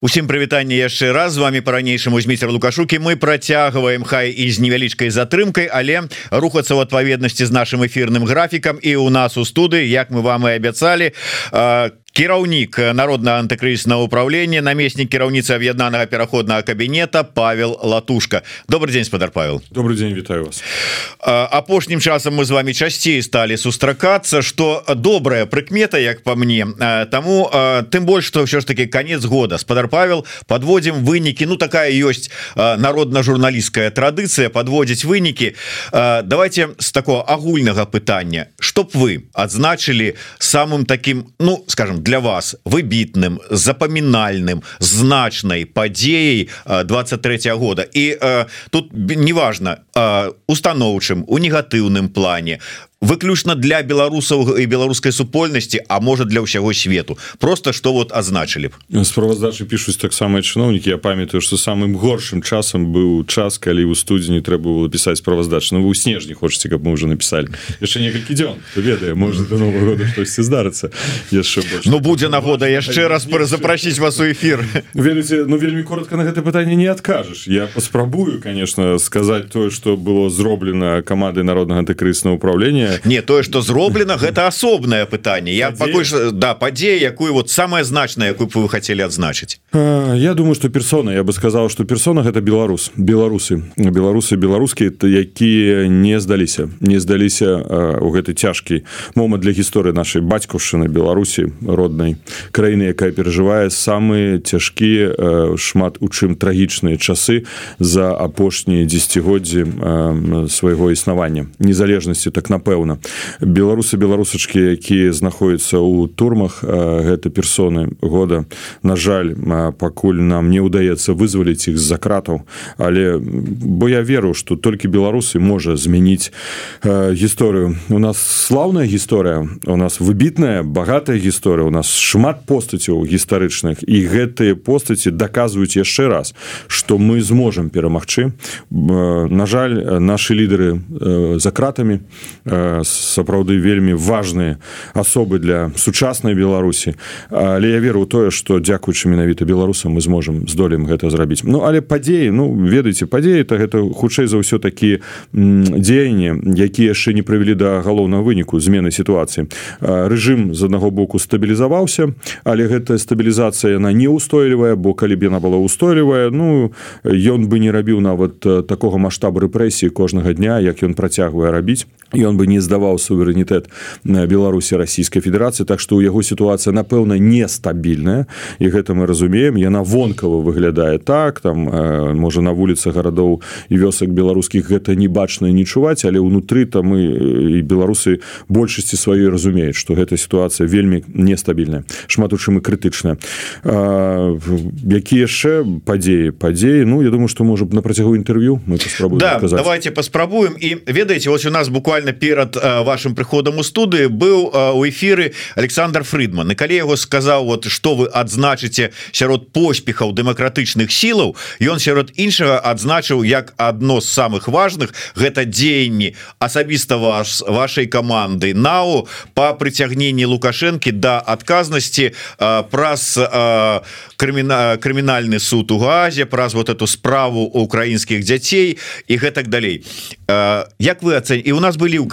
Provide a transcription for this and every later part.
Усім прывітанне яшчэ раз. З вами по-ранейшаму зміцер лукашукі мы працягваем хай і з невялічкай затрымкай але рухацца ў адпаведнасці з нашим эфірным графікам. І у нас у студыі як мы вам і абяцалі кіраўнік народна антыкрызнага управлення намеснік кіраўніцы аб'яднанага пераходнага кабінета Павел латушка. Добрый день спадар Павел. Добрый день вітаю вас. Апошнім часам мы з вами часцей сталі сустракацца что добрая прыкмета як по мне. Тому тым больш что ўсё ж таки конец года. Спадар Павел подводзім вынікі. Ну такая ёсць народна-журналісцкая традыцыя подводзіць вынікі. Давайте с такого агульнага пытання. Чтоб вы адзначылі самым таким ну скажем для вас выбітным запамінальным значнай падзеяй 23 -го года. І э, тут неважно э, установчым у негатыўным плане выключна для беларусаў і беларускай супольнасці А можа для ўсяго свету. Просто что вот азначылі б. Справаздачы пишуць таксама чыноўнікі Я памятаю что самым горшым часам быў час калі у студзені трэба было пісаць справаздачу Ну вы у снежні хочаце каб мы уже написали. Яшчэ некалькі дзён ведае может до нового года штосьці здарыцца яшчэ Ну будзе нагода. Яшчэ раз запрасіць вас у эфир. Ведаце Ну вельмі коротко на гэта пытанне не адкажаш Я паспрабую конечно сказать тое что было зроблена камандай народнага антыкрыснага управления не тое что зроблена гэта асобнае пытанне я пакуль да падзея якую вот самое значное якую вы хотели адзначыць Я думаю что персона. Я бы сказал что персона гэта беларус беларусы беларусы беларускія якія не здаліся не здаліся у гэты цяжкі момант для гісторыі нашай бацькаўшчыны беларусі роднай краіны якая перажывае самыя цяжкія шмат у чым трагічныя часы за апошнія десятгоддзі свайго існавання. Незалежнасці так напэўна напэўна. Беларусы беларусачки якія знаходзяцца ў турмах гэта персоны года на жаль пакуль нам не ўдаецца вызваліць іх з-за кратаў. Але бо я веру что толькі беларусы можа змяніць гісторыю. У нас слаўная гісторыя у нас выбітная багатая гісторыя у нас шмат постацяў гістарычных. І гэтыя постаці даказваюць яшчэ раз что мы зможам перамагчы. На жаль наши лідары за кратамі сапраўды вельмі важныя асобы для сучаснай беларусі. Але я веру тое что дзякуючы менавіта беларусам мы зможам здолем гэта зрабіць. Ну але падзеі ну ведаеце падзеі то гэта хутчэй за ўсё такі дзеянні якія яшчэ не прывялі да галоўнага выніку змены сітуацыі. Рэжым з аднаго боку стабілізаваўся але гэтая стабілізацыя яна неустойлівая бо калі б яна была устойлівая ну ён бы не рабіў нават такога маштабу рэпрэсіі кожнага дня як ён працягвае рабіць. Ён бы не здаваў суверэнітэт беларусі расійскай федэрацыі так што ў яго сітуацыя напэўна нестабільная. І гэта мы разумеем. Яна вонкава выглядае так. Там можа на вуліцах гарадоў і вёсак беларускіх гэта не бачна не чуваць але ўнутры там мы і беларусы большасці сваёй разумеюць што гэта сітуацыя вельмі нестабільная шмат у чым і крытычная які яшчэ падзеі? Падзеі? Ну я думаю што можа на працягу інтэрв'ю мы да, давайте паспрабуем. І ведаеце вось у нас буквально буквально перад вашим прыходам у студыі быў у эфиры Александр Фридман. І калі яго сказаў вот что вы адзначыце сярод поспехаў дэмакратычных сілаў ён сярод іншага адзначыў як адно з самых важных гэта дзеянні асабіста ваш вашай каманды. Нау по прыцягненні лукашэнкі да адказнасці праз крыміна крымінальны суд у газе праз вот эту справу украінскіх дзяцей і гэтак далей. Як вы ацэн і у нас былі ў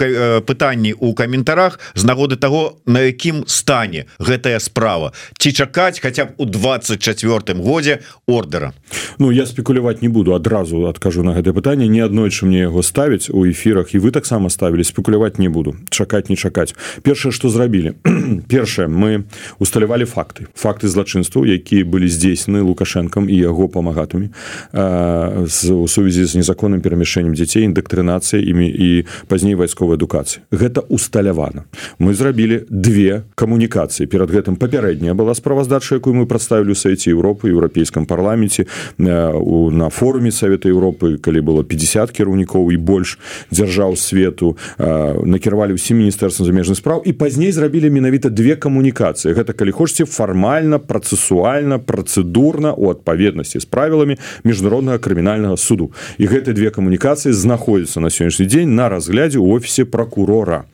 пытанні у каментарах з нагоды того на якім стане гэтая справа. Ці чакаць хотя б у 24 годзе ордера Ну я спекуляваць не буду адразу адкажу на гэта пытанне. Не аднойчы мне яго ставіць у эфірах і вы таксама ставілі спекуляваць не буду. Чакаць не чакаць. Першае что зрабілі. Першае мы усталявалі факты. Факты злачынстваў якія былі здзейснены лукашэнкам і яго памагатымі у сувязі з незаконным перамяшэннем дзяцей індактрынацыя імі і пазней вайсковай адукацыі. Гэта усталявана мы зрабілі две камунікацыі. Перад гэтым папярэдняя была справаздача якую мы прадставілі у саеце Еўропы еўрапейском парламенце у на форуме Савета Еўропы калі было 50 кіраўнікоў і больш дзяржаў свету накіравалі ўсім міністэрствам замежных спраў і пазней зрабілі менавіта две камунікацыі. Гэта калі хочаце фармальна працэсуальна працэдурна у адпаведнасці з правіламі міжнароднага крымінальнага суду. І гэты две камунікацыі знаходзіцца на сённяшні дзень на разглядзе офісе прокурора.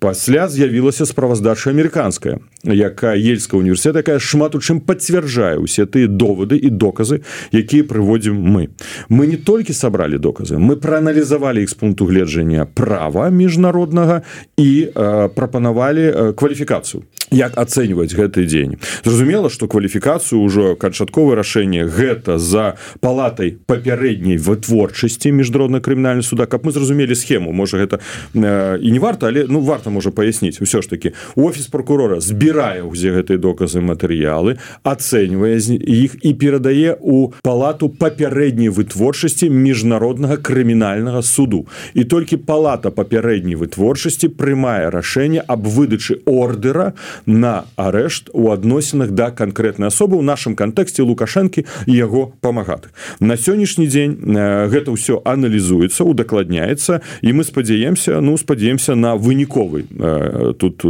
Пасля з'явілася справаздача амерыканская якая ельска універсітэт якая шмат у чым пацвярджае усе тыя доводы і доказы якія прыводзім мы. Мы не толькі сабралі доказы мы прааналізавалі іх з пункту гледжання права міжнароднага і прапанавалі кваліфікацыю як ацэньваць гэты дзень. Зразумела что кваліфікацыю ўжо канчатковае рашэнне гэта за палатай папярэдняй вытворчасці міжнародна крымінальны суда. Каб мы зразумелі схему можа гэта э, і не варта але ну варта можа паясніць. Усё ж таки офіс прокурора збірае ўзе гэтыя доказы матэрыялы ацэньвае іх і перадае у палату папярэдняй вытворчасці міжнароднага крымінальнага суду. І толькі палата папярэдняй вытворчасці прымае рашэнне аб выдачы ордера на на арэшт у адносінах да канкрэтнай асобы ў нашым кантэксце лукашэнкі яго памагаты на сённяшні дзень э, гэта ўсё аналізуецца удакладняецца і мы спадзяемся ну спадзяемся на выніковы э, тут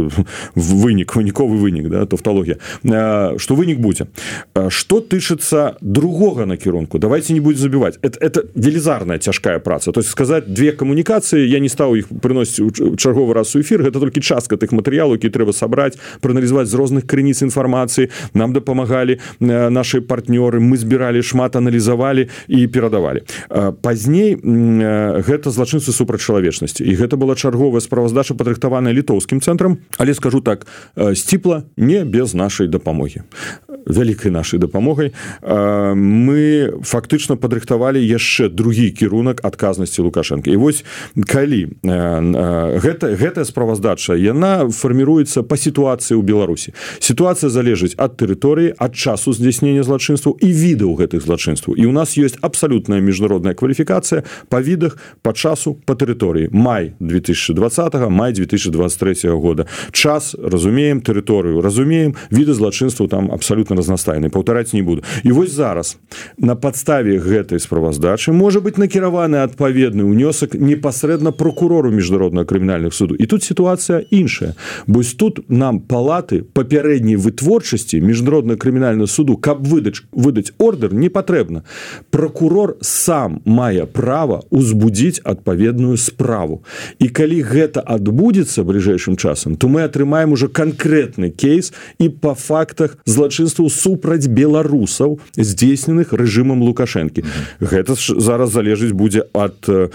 вынік выніковы вынік да тавталогія. Что э, вынік будзе? Что тычыцца другога накірунку давайте не будзе забіваць. Это, это велізарная цяжкая праца. То есть сказаць две камунікацыі я не стаў іх прыносіць чарговы раз у эфир гэта толькі частка тых матэрыялаў які трэба сабраць прааналізаваць з розных крыніц інфармацыі нам дапамагалі э, наши партнёры мы збіралі шмат аналізавалі і перадавалі э, пазней э, гэта злачынцы супраць чалавечнасці і гэта была чарговая справаздача падрыхтаваная літоўскім цэнтрам. Але скажу так сціпла не без нашай дапамогі вялікай нашай дапамогай. Мы фактычна падрыхтавалі яшчэ другі кірунак адказнасці лукашенко і вось калі гэта гэтая справаздача яна фарміруецца по сітуацыі ў беларусі. Сітуацыя залежыць ад тэрыторыі ад часу здзяйснення злачынстваў і відаў гэтых злачынстваў. І у нас ёсць абсалютная міжнародная кваліфікацыя па відах по часу по тэрыторыі. Май 2020 май 2023 года. Час разумеем тэрыторыю разумеем віды злачынстваў там абсалютна разнастайны паўтараць не буду. І вось зараз на подставе гэтай справаздачы можа быть накіраваны адпаведны ўнёсак непасрэдна прокурору міжнародного крымінальных суду. І тут сітуацыя іншая. Бось тут нам палаты папярэдняй вытворчасці міжнародна крымінальную суду каб выдач выдаць ордер не патрэбна. Прокурор сам мае права узбудзіць адпаведную справу. І калі гэта адбудзецца бліжэйшым часам то мы атрымаем уже канкрэтны кейс і по фактах злачынстваў супраць беларусаў здзейсненых рэжымам лукашэнкі. Гэта ж зараз залежыць будзе ад э,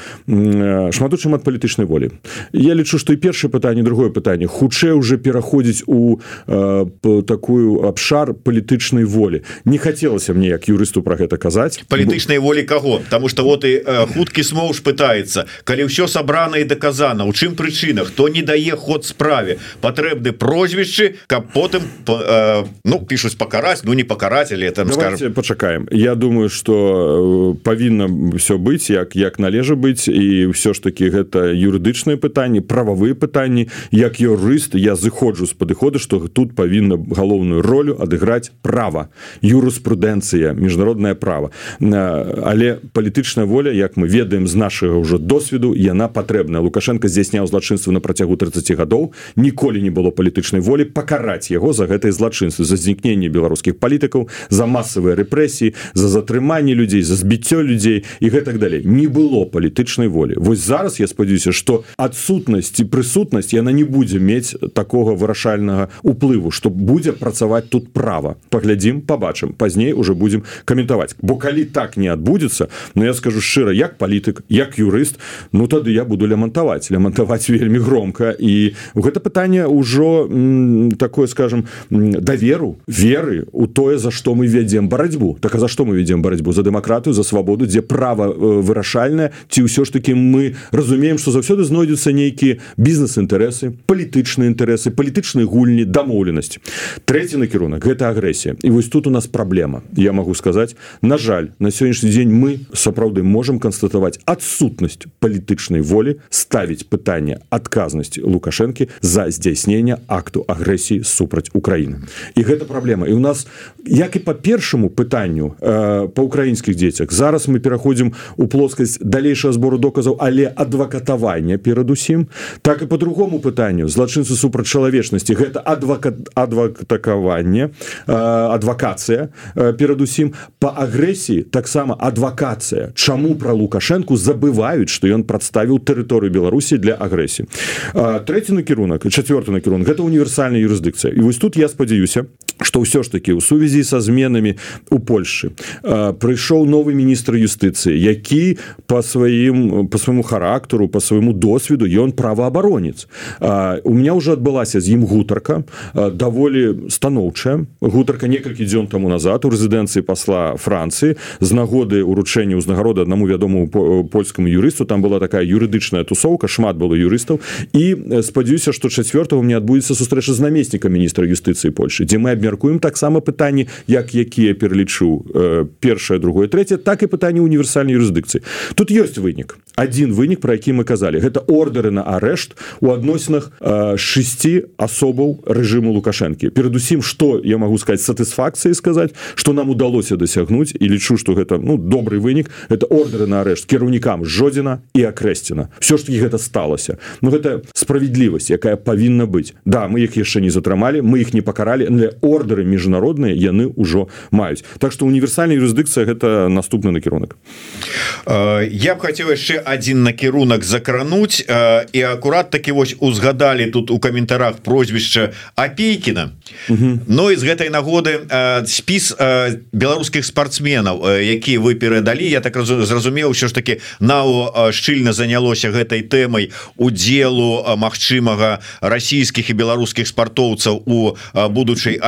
шмату чым ад палітычнай волі я лічу што і першае пытанне другое пытанне. Хутчэй уже пераходзіць у э, такую абшар палітычнай волі не хацелася мне як юрысту про гэта казаць. Палітычнай волі каго? Потому что вот і э, хуткі смоўж пытаецца калі ўсё сабрана і даказана у чым прычынах то не дае ход справе? Патрэбны прозвішчы каб потым э, ну пишутць пакараць ну не пакараць але там скажем пачакаем Я думаю что э, павінна все быць як як належа быць і ўсё ж таки гэта юрыдычныя пытанні прававыя пытанні як юрыст я зыходжу з падыхода что тут павінна галоўную ролю адыграць права юрыспрудэнцыя міжнародное право. Але палітычная воля як мы ведаем з нашага ўжо досведу яна патрэбная лукашенко здзяйсняў злачынства на працягу 30 гадоў ніколі не было палітычнай волі пакараць яго за гэтай злачынствы за знікненне беларускіх палітыкаў за масавыя рэпрэсіі за затрыманне людзей за збіццё людзей і гэтак далей. Не было палітычнай волі. Вось зараз я спадзяюся что адсутнасць і прысутнасць яна не будзе мець такого вырашальнага уплыву что будзе працаваць тут права. Паглядзім побачым пазней уже будем каментаваць. Бо калі так не адбудзецца но я скажу шчыра як палітык як юрыст ну тады я буду лямантаваць. Лямантаваць вельмі громко і гэта пытанне ўжо такое скажем даверу веры у тое за что мы вядзем барацьбу. Так а за что мы ведем барацьбу? За дэмакратыю за свабоду дзе права э, вырашальная ці ўсё ж таки мы разумеем что заўсёды знойдуцца нейкія бізнес-інтарэсы палітычныя інтарэсы палітычныя гульні дамоўленасць. Трэці накірунак гэта агрэсія. І вось тут у нас праблема. Я могу сказаць на жаль на сённяшні дзень мы сапраўды можемм канстатаваць адсутнасць палітычнай волі ставіць пытанне адказнасці лукашэнкі за здзяйснення акту агрэсіі супраць Украіны. І гэта праблема і у нас як і по першаму пытанню э, по украінскіх дзецях зараз мы пераходзім у плоскасць далейшага збору доказаў але адвакатавання перадусім так і по-другому пытанню злачынцы супраць чалавечнасці. Гэта адвакат адвакатакаванне э, адвакацыя э, перадусім по агрэсіі таксама адвакацыя. Чаму про лукашэнку забываюць что ён прадставіў тэрыторыю Беларусі для агрэсіі? Третий накірунак четверт накірунак гэта універсальная юрысдыкцыя. І вось тут я спадзяюся что ўсё ж таки у сувязі со зменамі у Польшы прыйшоў новый міністр юстыцыі які по сваім по свайму характару по свайму досведу ён праваабаронец у меня уже адбылася з ім гутарка даволі станоўчая гутарка некалькі дзён тому назад у рэзідэнцыі пасла Францыі з нагоды уручэння ўзнагарода аднаму вядомому польскаму юрысту. Там была такая юрыдычная тусовка шмат было юрыстаў. І спадзяюся что четвертого мне адбудзецца сустрэча з намеснікам міністра юстыцыі Польшы дзе мы абмяркуем таксама пытанні як якія пералічу э, першае другое третье так і пытанне універсальнай юрысдыкцыі. Тут ёсць вынік. Один вынік про які мы казалі. Гэта ордеры на арэшт у адносінах э, шести асобаў рэжыму лукашэнкі. Перадусім что я могу сказать сатысфакцыі сказаць что нам удалося дасягнуць і лічу что гэта ну добрый вынік. Это ордеры на арэшт кіраўнікам жодзіна і акрэсціна. Все ж таки гэта сталася. Ну гэта справядлівасць якая павінна быць. Да мы их яшчэ не затрымалі мы их не пакаралі для ордеры міжнародныя яны ўжо маюць. Так что універсальная юрысдыкцыя гэта наступны накірунак. Я б хацеў яшчэ один накірунак закрануть і акурат таки вось узгадали тут у каментарах прозвішча апейкіна. Но из гэтай нагоды спіс беларускіх спортсменаў які вы перадалі. Я так зразумеў ўсё ж таки на шчыльна занялося гэтай тэмай удзелу магчымага расійскіх і беларускіх спартоўцаў у будучай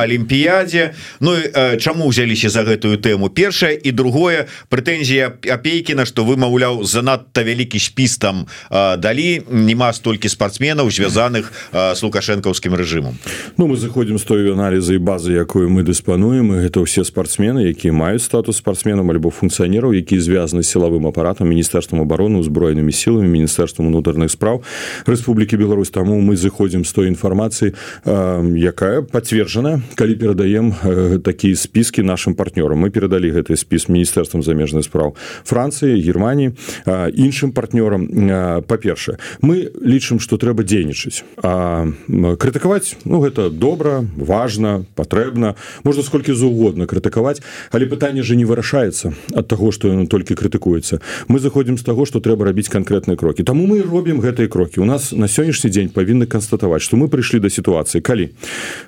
алімпіядзе Ну чаму узяліся за гэтую тэму? Першае і другое прэтэнзія апейкіна что вы маўляў занадта вялікі спіс там далі. Нема столькі спортсменаў звязаных с лукашэнкаўскім рэжымом Ну мы заходзім з той аналізы і базы якую мы дыспануем гэта ўсе спортсмены якія маюць статус спортсменам альбо функцыянераў які звязаны сілавым апаратам міністэрствам обороны узброенымі сіламі міністэрствам унутраных справ Рэспублікі Беларусь. Таму мы заходзім з той інфармацыі якая подцверджана калі перадаем такія спіски нашим партнёрам. Мы перадалі гэты спіс міністэрствам замежных справ Францыі Германії іншым партнёрам. Па-першае мы лічым что трэба дзейнічаць. Крытыкаваць Ну гэта добра важно патрэбна можна сколькі заўгодна крытыкаваць але пытанне же не вырашаецца от того что ён толькі крытыкуецца. Мы заходзім з таго что трэба рабіць конкретныя крокі. Таму мы робім гэтыя крокі. У нас на сённяшні дзень павінны канстатаваць что мы прыйшлі до сітуацыі калі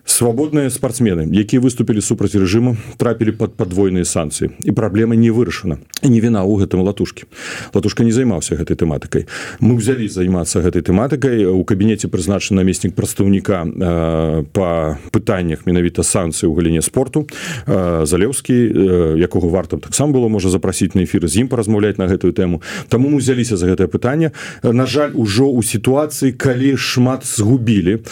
свабодныя спортсмены якія выступілі супраць рэжыму трапілі под подвойныя санкцыі. І праблема не вырашана. Не віна ў гэтым латушкі. Латушка не займаўся гэтай тэматыкай. Мы взялі займацца гэтай тэматыкай. У кабінеце прызначаны намеснік прадстаўніка э, по пытаннях менавіта санкцыі ў галіне спорту э, залеўскі э, якога варта таксама было можа запрасіць на эфіры з ім паразмаўляць на гэтую тэму. Таму мы узяліся за гэтае пытанне. На жаль ужо ў сітуацыі калі шмат згубілі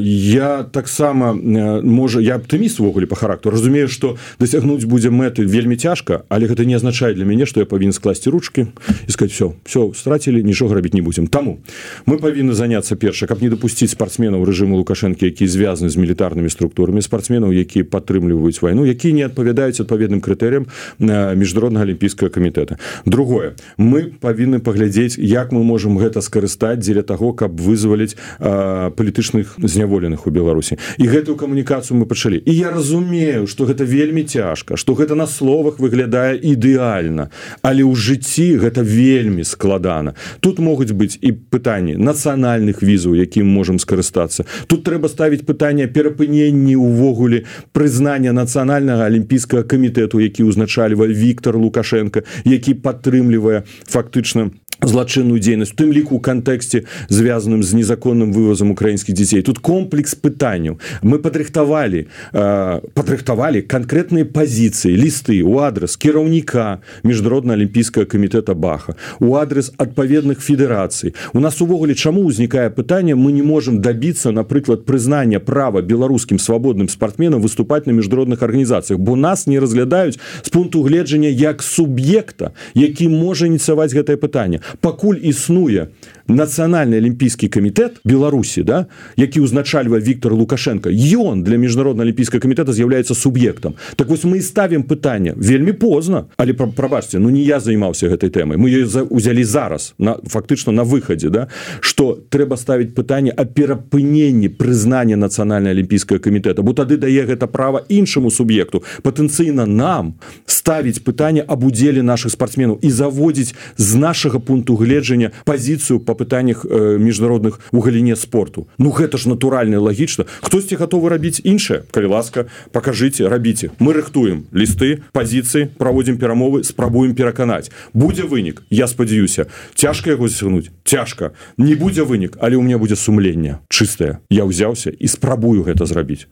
я таксама можа я аптыміст увогуле по характару. Разумею что дасягнуць будзе мэты вельмі цяжка але гэта не азначае для мяне что я павінен скласці ручки і сказать все все страцілі нічога рабіць не будзем таму мы павінны заняться перша каб не допусціць спортсменаў рэжыму лукашэнкі які звязаны з мілітарнымі структурамі спортсменаў якія падтрымліваюць вайну які не адпавядаюць адпаведным крытэрыям міжнароднага алімпійскага камітэта. Другое мы павінны паглядзець як мы можемм гэта скарыстаць дзеля таго каб вызваліць палітычных зняволеных у беларусі. І гэтую камунікацыю мы пачалі. І я разумею что гэта вельмі цяжка что гэта на словах выглядае ідэальна але ў жыцці гэта вельмі складана. Тут могуць быць і пытанні нацыянальных візаў якім можемм скарыстацца. Тут трэба ставіць пытанне перапыненні увогуле прызнання нацыянальнага алімпійскага камітэту які ўзначальвае Віктор лукашенко які падтрымлівае фактычна злачынную дзейнасць тым ліку кантэксце звязаным з незаконным вывозам украінскіх дзяцей тут комплекс пытанняў мы падрыхтавалі э, падрыхтавалі канкрэтныя пазіцыі лісты у адрес кіраўніка міжнародна алімпійскага камітэта баха у адрес адпаведных федэрацый у нас увогуле чаму ўзнікае пытанне мы не можемм добиться напрыклад прызнання права беларускім свабодным спартсменам выступаць на міжнародных арганізацыях бо нас не разглядаюць з пункту гледжання як суб'екта які можа ініцыяваць гэтае пытанне пакуль існуе нацыянальны алімпійскі камітэт беларусі да які ўзначальвае Віктор лукашенко ён для міжнародна алімпійска камітэта з'яўляецца суб'ектам. Так вось мы ставім пытанне вельмі позна. Але прабачце ну не я займаўся гэтай тэмай. Мы ее узялі зараз на фактычна на выхадзе да что трэба ставіць пытанне о перапыненні прызнання нацыянальна алімпійскага камітэта бо тады дае гэта права іншаму суб'екту. Патэнцыйна нам ставіць пытанне об удзеле наших спортсменаў і заводзіць з нашага пункту гледжання пазіцыю по пытаннях э, міжнародных у галіне спорту. Ну гэта ж натуральна лагічна. Хтосьці готовы рабіць іншае? Калі ласка покажите рабіце. Мы рыхтуем лісты пазіцыі праводзім перамовы спрабуем пераканаць. Будзе вынік я спадзяюся. Цяжка яго зцягнуць цяжка. Не будзе вынік але у меня будзе сумленне чыстае. Я ўзяўся і спрабую гэта зрабіць.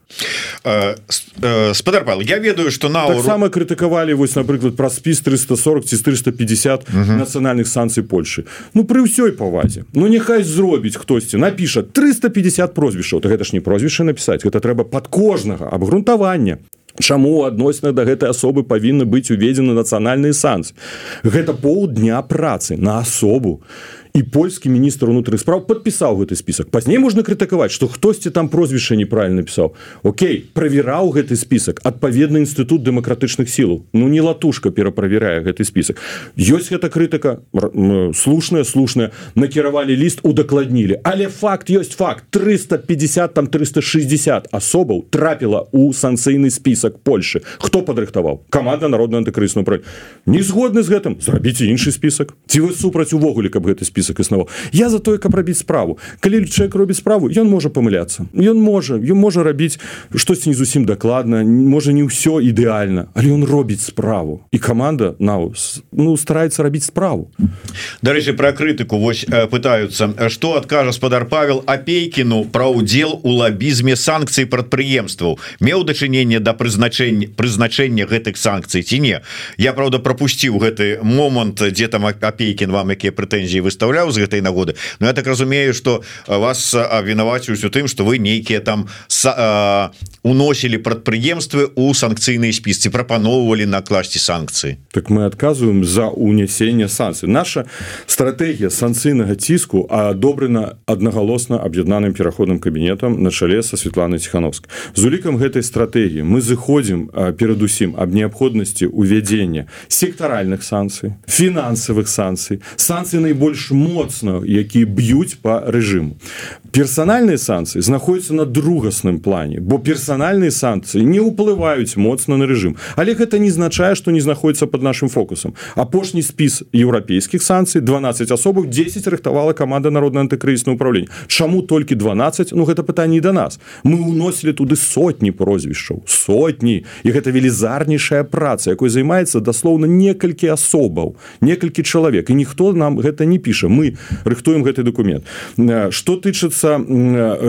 Э, э, спадар Павел я ведаю что на так сама крытыкавалі вось напрыклад пра спіс 340 ці 350 нацыянальных санкцый Польшы Ну пры ўсёй павазе Ну няхай зробіць хтосьці напіша 350 прозвішаў. То гэта ж не прозвішча напісаць гэта трэба под кожнага абгрунтавання Чаму адносна да гэтай асобы павінны быць уведзены нацыянальны санс гэта паўдня працы на асобу і польскі міністр унутраных справ подпісаў гэты список. Пазней можна крытыкаваць что хтосьці там прозвішча неправильно пісаў Окей правяраў гэты список адпаведны інстытут дэмакратычных сілаў. Ну не латушка пераправяряе гэты список. Ёсць гэта крытыка слушная слушная накіравалі ліст удакладнілі. Але факт ёсць факт. 350 там 360 асобаў трапіла у санкцыйны список Польши. Хто падрыхтаваў? Команда народна антыкрысну про не згодны з гэтым? Зрабіце іншы список. Ці вы супраць увогуле каб гэты список список існаваў я за тое каб рабіць справу. Калі чалавек робіць справу ён можа памыляцца. Ён можа ён можа рабіць штосьці не зусім дакладна можа не ўсё ідэальна але ён робіць справу. І команда наус ну стараецца рабіць справу. Дарэчы пра крытыку вось пытаются что адкажа спадар Павел апейкіну пра удзел у лабізме санкцый прадпрыемстваў? Меў дачыненне да прызначэння прызначэння гэтых санкцый ці не? Я правда пропусціў гэты момант дзе там апейкін вам якія прэтэнзіі выставляю выяўляў з гэтай нагоды. Но я так разумею что вас абвінаваціўся тым что вы нейкія там уносілі прадпрыемствы у санкцыйныя спісцы прапаноўвалі накласці санкцыі. Так мы адказваем за унясенне санкцыі наша стратегія санкцыйнага ціску адобрена аднагалосна аб'яднаным пераходным кабінетам на чале са Светланы ціхановск з улікам гэтай стратегії мы зыходзім перадусім аб неабходнасці увядзення сектаральных санкцый фінансавых санкцый санкцыі найбольш моцна які б'юць по рэжыму. Персанальныя санкцыі знаходзяцца на другасным плане бо персанальныя санкцыі не ўплываюць моцна на рэжым. Але гэта не значае што не знаходіцца под нашим фокусам. Апошні спіс еўрапейскіх санкцый 12 асобаў 10 рыхтавала команда народна антыкрысна управлення Чаму толькі 12 Ну гэта пытанне да нас. Мы уносілі туды сотні прозвішчаў сотні. І гэта велізарнейшая праца якой займаецца даслоўна некалькі асобаў некалькі чалавек. І ніхто нам гэта не піша мы рыхтуем гэты документ что тычыцца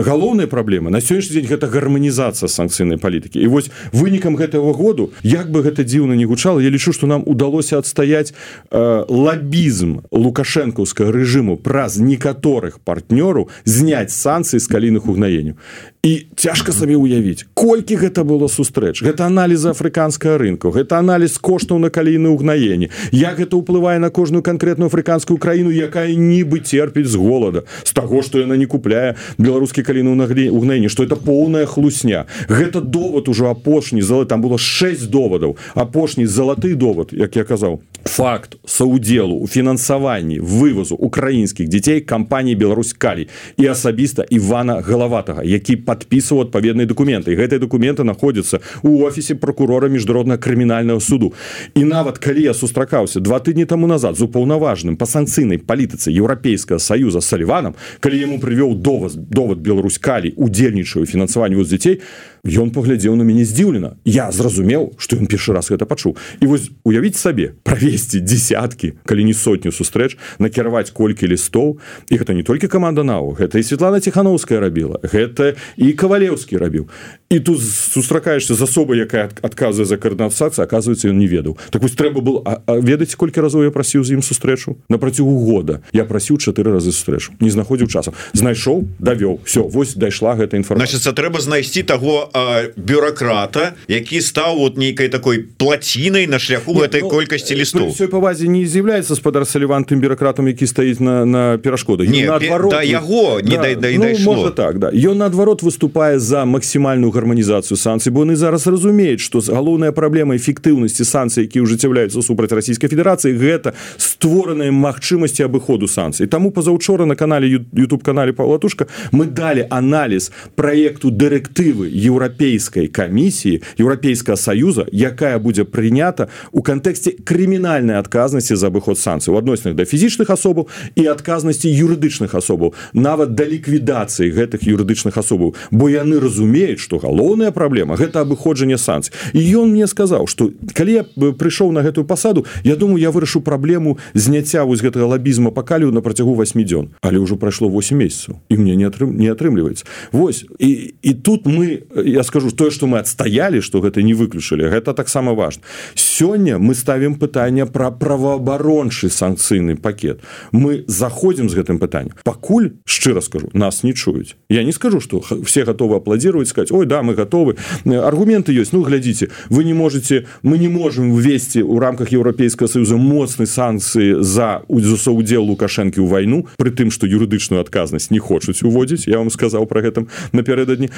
галоўнай праблемы на сённяшні дзень гэта гарманізацыя санкцыйнай палітыкі. І вось вынікам гэтага году як бы гэта дзіўна не гучала я лічу что нам удалося адстаяць э, лабізм лукашэнкаўскага рэжыму праз некаторых партнёраў зняць санкцыі з каліных угнаенняў і цяжка сабе ўявіць колькі гэта было сустрэч. Гэта аналіза афрыканскага рынку гэта аналіз коштаў на калійны угнаенні як гэта ўплывае на кожную канкрэтную афрыканскую краіну якая нібы терпіць з голода з таго што яна не купляе беларускі каліну наглі угнаенні што это поўная хлусня. Гэта довод ужо апошні залы там было 6 доводаў апошні залаты довод як я казаў. Факт саудзелу у фінансаванні вывозу украінскіх дзяцей кампаніі Беларусь калій і асабіста Івана галаватага які по подписываў адпаведныя документы. Гэтыя документы находятся у офісе прокурора міжнародна крымінального суду і нават калі я сустракаўся два тыдні тому назад з упаўнаважным па санкцыйнай палітыцы еўрапейскага союза саліваном калі яму прывёў доваз довод Беларусь калі удзельнічаю фінансаванню з дзяцей ён паглядзеў на мяне здзіўлена. Я зразумеў что ён першы раз гэта пачуў. І вось уявіць сабе правесці десяткі калі не сотню сустрэч накіраваць колькі лістоў. І гэта не толькі каманда нау гэта і Светлана ціхановская рабіла гэта і кавалеўскі рабіў. І тут сустракаешься з асобай якая адказвае за каардынацыі оказывается ён не ведаў. Так вось трэба был ведаць колькі разоў я прасіў з ім сустрэчу? На працягу года. Я прасіў чатыры разы сустрэчу не знаходзіў часам знайшоў давёў. Все вось дайшла гэта інфармацыя. Трэба знайсці таго бюрократа які стаў вот нейкай такой плацінай на шляху Нет, этой ну, колькасці лістов все павазе не з'яўляецца спадар салівантым бюрократам які стаіць на на перашкоды не наадварот да, яго не да, да, ну, так да. Ён наадварот выступае за максімальную гарманізацыю санкцый бо яны зараз разумеюць что галоўная праблема эфектыўнасці санкцый які ўжыццяўляюцца супраць расійскай федерацыі гэта створаныя магчымасці абыходу санкцый таму пазаўчора на канале youtube канале павлатушка мы далі аналіз проекту дырэктывы еўрапейскай камісіі еўрапейскага саюза якая будзе прынята у кантэксце крымінальнай адказнасці за абыход санкцый у адносных да фізічных асобаў і адказнасці юрыдычных асобаў нават да ліквідацыі гэтых юрыдычных асобаў бо яны разумеюць что галоўная праблема гэта абыходжанне санкцый. І ён мне сказаў что калі я прыйшоў на гэтую пасаду я думаю я вырашу праблему зняцця вось гэтага лабізма пакалю на працягу 8 дзён. Але ўжо прайшло 8 месяцаў і мне не атрым не атрымліваецца. Вось і, і тут мы я скажу тое что мы адстаялі что гэта не выключылі гэта таксама важно. Сёння мы ставім пытанне про праваабарончы санкцыйны пакет. Мы заходзім з гэтым пытаннем пакуль шчыра скажу нас не чуюць я не скажу что все готовы апладзіруюць сказать ой да мы готовы аргументы ёсць ну глядзіце вы не можете мы не можем ввесці у рамках еўрапейскага союза моцнай санкцыі за удзел лукашэнкі ў вайну при тым что юрыдычную адказнасць не хочуць уводзіць я вам сказал про гэтым напярэдадні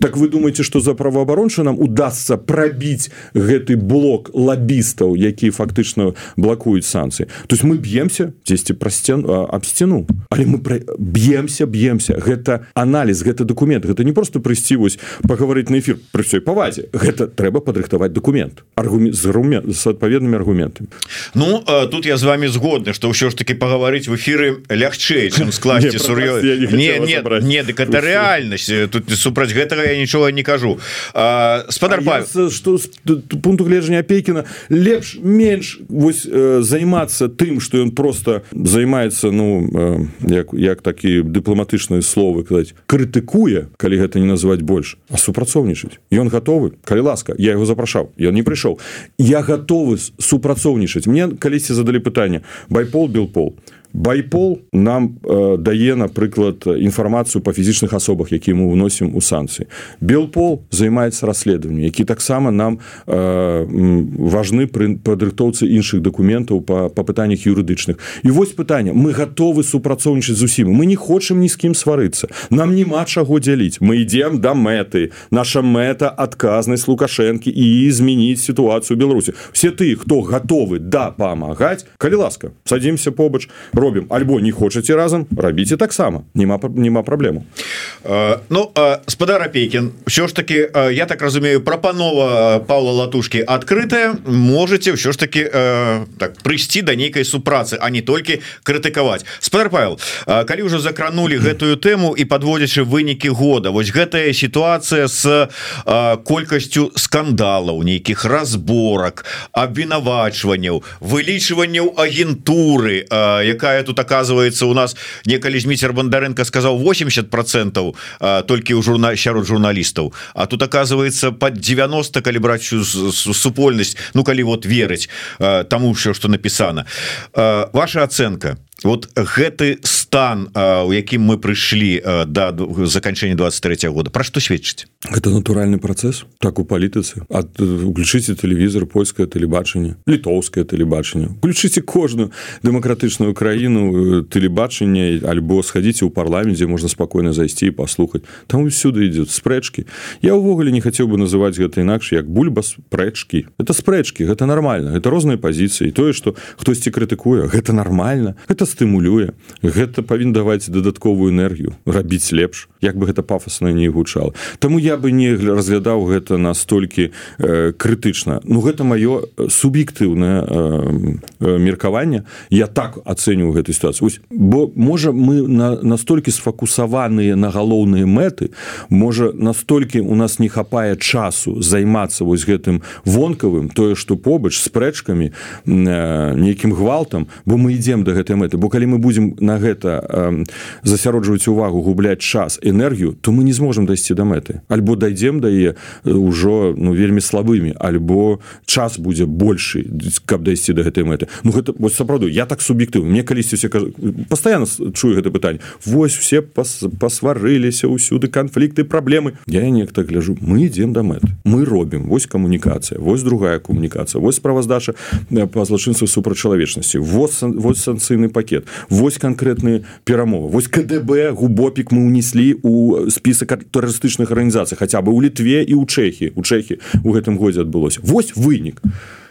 так вы думаете что за праваабаронча нам удастся пробіць гэты блок лабістаў які фактычна блакуюць санкцыі. То есть мы б'емся дзесьці пра сцен аб сцену але мы б'емся б'емся. Гэта анализ гэта документ гэта не просто прыйсці вось паговорыць на эфир пры всей павазе. Гэта трэба падрыхтаваць документ аргумент з румен с адпаведнымі аргументамі. Ну тут я з вами згодны что ўсё ж таки паговорыць в эфиры лягчэй чым скласці сур'ё не не не дык это реальнасць тут супраць гэтага я нічога не кажу спадар что пункту гледжання пекіна лепш менш вось займацца тым что ён просто займаецца ну як як такі дыпламатычныя словы казаць крытыкуе калі гэта не называть больш а супрацоўнічаць ён готовы калі ласка я его запрашаў ён не прыйшоў я готовы супрацоўнічаць мне калісьці задалі пытанне байпол билпол байпол нам э, дае напрыклад інфармацыю по фізічных асобах які мы уносім у санкцыі. Белпол займаецца расследаваннем які таксама нам э, важны пры падрыхтоўцы іншых дакументаў по па пытаннях юрыдычных. І вось пытанне. Мы готовы супрацоўнічаць з усім мы не хочам ні з кім сварыцца. Нам няма чаго дзяліць. Мы ідзем да мэты. Наша мэта адказнасць лукашэнкі і змяніць сітуацыю беларусі. Все ты хто готовы да памагаць калі ласка садзімся побач у робім альбо не хочаце разам рабіце таксама няма няма праблему э, Ну э, спадар апейкін все ж таки э, я так разумею прапанова Павла латушки адкрытая можете ўсё ж таки так прыйсці да нейкай супрацы а не толькі крытыкаваць спадар Павел калі ўжо закранули гэтую тэму і подводзячы вынікі года вось гэтая сітуацыя с колькасцю скандалаў нейкіх разборак абвінавачванняў вылічванняў агентуры якая якая тут оказывается у нас некалі Зміцер бандаренко сказал 80 процентов толькі ў журна сярод журналістаў А тут оказывается под 90 калі браць супольнасць Ну калі вот верыць тому все что написано. Ваша оценка вот гэты стан у якім мы прыйшлі да заканчэння 23 -го года про что сведчыць? Это натуральны працэс так у палітыцы. Ад уключыце тэлевізор польскае тэлебачанне літоўскае тэлебачанне. Включыце кожную дэмакратычную краіну тэлебачання альбо схадзіце ў парламенце можна спакойна зайсці і паслухаць. Там усюды ідзе спрэчкі. Я ўвогуле не хацеў бы называць гэта інакш як бульба спрэчкі. Это спрэчкі гэта нормально это розныя пазіцыі. Тое что хтосьці крытыкуе гэта нормально это стымулюе. Гэта павін даваць дадатковую энергію рабіць лепш як бы гэта пафосна не гучала. Таму я бы не разглядаў гэта настолькі э, крытычна. Ну гэта маё суб'ектыўнае э, э, меркаванне. Я так ацэню гэту сітуацыю. Бо можа мы на настолькі сфокусаваныя на галоўныя мэты можа настолькі у нас не хапае часу займацца вось гэтым вонкавым тое што побач спрэчкамі э, нейкім гвалтам бо мы ідзем да гэтай мэты мэты бо калі мы будзем на гэта э, засяроджваць увагу губляць час энергію то мы не зможам дайсці да мэты. Альбо дайдзем да яе ўжо ну вельмі слабымі альбо час будзе большы каб дайсці до гэтай мэты. Ну гэта вось сапраўду я так суб'ектыў мне калісьці все постоянно чую гэта пытанне. Вось все пас, пасварыліся ўсюды канфлікты праблемы. Я нехта гляжу мы ідзем да мэт мы робім. Вось камунікацыя вось другая камунікацыя вось справаздача па злачынству супрачалавечнасці вось вось санкцыйны пакет вось канкрэтныя перамовы. Вось КДБ губопік мы унеслі у спісак турыстычных арганізацый хаця бы ў літве і ў чэхі. У чэхі у гэтым годзе адбылося. Вось вынік.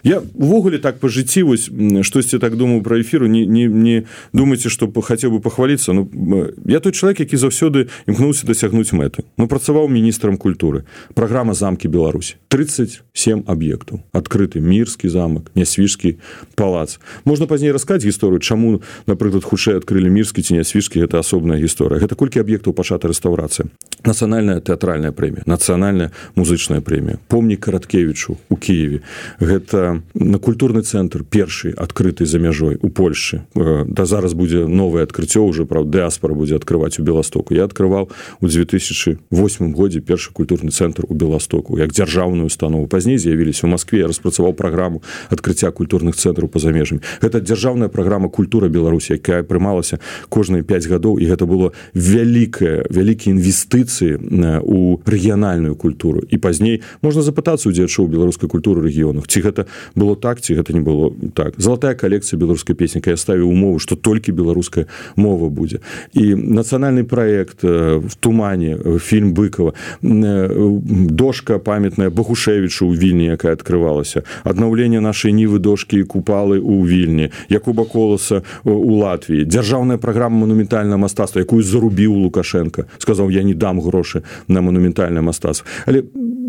Я увогуле так по жыцці вось штосьці так думаю про эфіру не не не думаце что хацеў бы пахваліцца Ну я той чалавек які заўсёды імкнуўся дасягнуць мэты. Ну працаваў міністрам культуры. Программа замкі Беларусь 37 аб'ектаў адкрыты мірскі замак нясвіжскі палац. Можна пазней раскаць гісторыю чаму напрыклад хутчэй адкрылі мірскі ці нясвіжскі гэта асобная гісторыя гэта колькі аб'ектаў пачата рэстаўрацыя нацыянальная тэатральная прэмія нацыянальная музычная прэмія помнік караткевічу у Киеве. Гэта на культурны цэнтр першы адкрыты за мяжой у Польшы э, да зараз будзе новае адкрыццё уже прав дыаспора будзе открываць у беластоку я открываў у 2008 годзе першы культурны цэнтр у беластоку як дзяржаўную установу. Пазней з'явіліся у Москве. Распрацаваў праграму адкрыцця культурных цэнтраў па-за межамі гэта дзяржаўная праграма культура Беларусі якая прымалася кожныя 5 гадоў і гэта было вялікае вялікія інвестыцыі у рэгіянальную культуру. І пазней можна запытацца у дзячоў беларускай культуры рэгіёнах ці гэта было так ці гэта не было так. Залатая калекцыя беларускай песніка я ставіў умову что толькі беларуская мова будзе. І нацыянальны проект э, в тумане э, фільм быкова э, дошка памятная багушевічу у вільні якая открывалася аднаўленне нашай нівы дошки і купалы у вільні. Якуба коласа у Латвіі дзяржаўная праграма манументальна мастацтва якую зарубіў лукашенко. Сказаў я не дам грошы на манументальна мастацтва але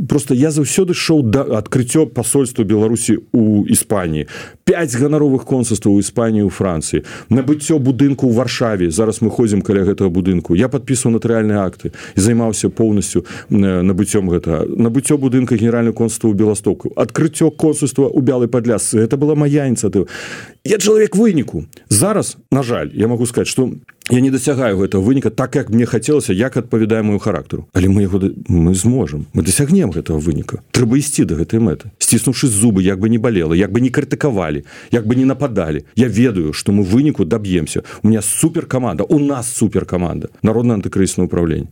просто я заўсёды шоу да адкрыццё посольства беларусі у іспаніі 5 ганаровых консульстваў у іспаніі у францыі набыццё будынку ў варшаве. Зараз мы ходзім каля гэтага будынку. Я подпісваў натуральныя акты і займаўся поўнасцю набыццём гэта набыццё будынка генеральную консульства ў беластоку адкрыццё консульства у бялай падлясы это была моя ініцыятыва я чалавек выніку зараз на жаль я могу сказать что я не дасягаю гэтага выніка так як мне хацелася як адпавядае мою характару. Але мы яго мы зможам. Мы дасягнем гэтага выніка. Трэба ісці до гэтай мэты. Сціснуўшы зубы як бы не балела як бы не крытыкавалі як бы не нападалі я ведаю что мы выніку даб'емся. У меня супер команда у нас супер команда народна антыкрысна управление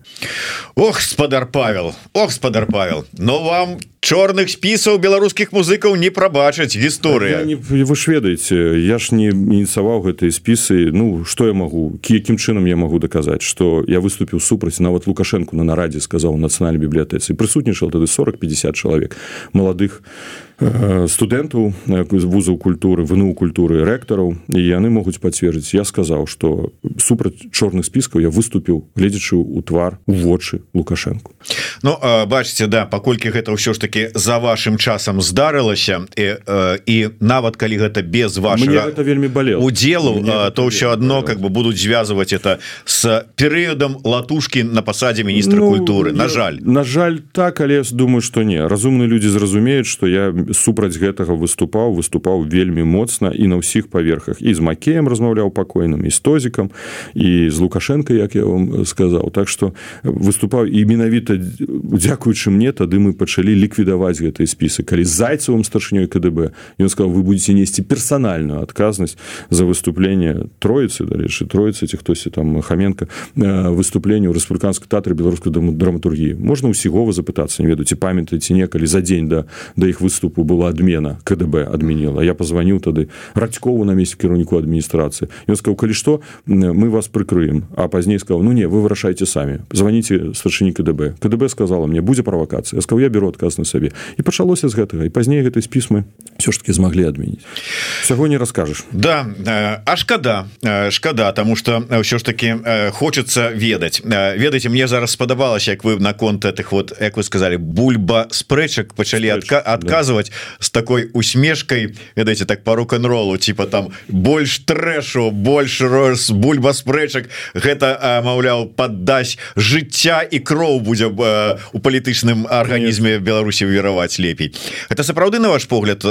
Ох спадар Павел Ох спадар Павел. Но вам чорных спісаў беларускіх музыкаў не прабачаць гісторыя. Вы ж ведаеце я ж не ініцаваў гэтыя спісы. Ну что я могу якім чынам я могу даказаць что я выступіў супраць нават лукашенко на нарадзе сказаў нацыянальнай бібліятэцы. Прысутнічал тады 40-50 чалавек маладых Э, студэнтаў з вузаў культуры вну культуры рэктараў і яны могуць пацвердзіць я сказаў что супраць чорных спіскаў я выступіў гледзячы у твар у вочы лукашенко Ну бачыце да паколькі гэта ўсё ж таки за вашим часам здарылася і, і нават калі гэта без вашего это вельмі болел удзелу то ўсё одно как бы будуць звязваць это с перыядам латушки на пасадзе міністра ну, культуры на жаль. на жаль так але думаю что не разумны люди зразумеюць что я супраць гэтага выступаў выступаў вельмі моцна і на ўсіх паверхах. І з макеем размаўляў пакойным і стозікам і з лукашенко як я вам сказаў. Так что выступаў і менавіта дзякуючы мне тады мы пачалі ліквідаваць гэтыя спісы калі зайцевым старшынёй КДБ ён сказал вы будете несці персанальную адказнасць за выступление троицы далейшы троицы ці хтосьці там хаменко выступленне ў рэспубліканскай тэатры беларускай драматургіі. Можна усігова запытацца не ведаеце памятаеце некалі за дзень да да іх выступу тыпу была адмена КДБ адменіла я позвоню тады радькову на месте кіраўніку адміністрацыі. Ён сказал калі што мы вас прыкрыем а пазней сказал ну не вы вырашайте самі. Звоните старшыні КДБ КДБ сказала мне будзе правакацыя сказал я беру адказ на сабе і пачалося з гэтага. І пазней гэтай спісмы все ж таки змаглі адменіць всяго не расскажешь да а шкада шкада тому что ўсё ж таки хочется ведаць. Ведаеце мне зараз спадабалася як вы наконт этих вот як вы сказали бульба спрэчак пачалі адка адказваць с такой усмешкой ведаеце так по рок-н-ролу типа там больш трэшу больше рос бульба спрэчак гэта маўляў поддась жыцця і кроў будзе у палітычным арганізме Беларусі вераваць лепей. Это сапраўды на ваш погляд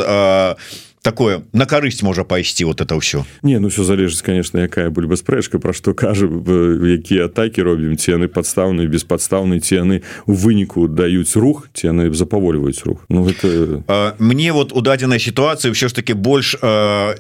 такое на карысць можа пайсці вот это ўсё не ну все залежыць конечно якая бульба спрэчка про што кажа якія атаки робім ці яны падстаўны беспадстаўны ці яны у выніку даюць рух ці яны запавольваюць рух. Ну гэта мне вот у дадзенай сітуацыі ўсё ж таки больш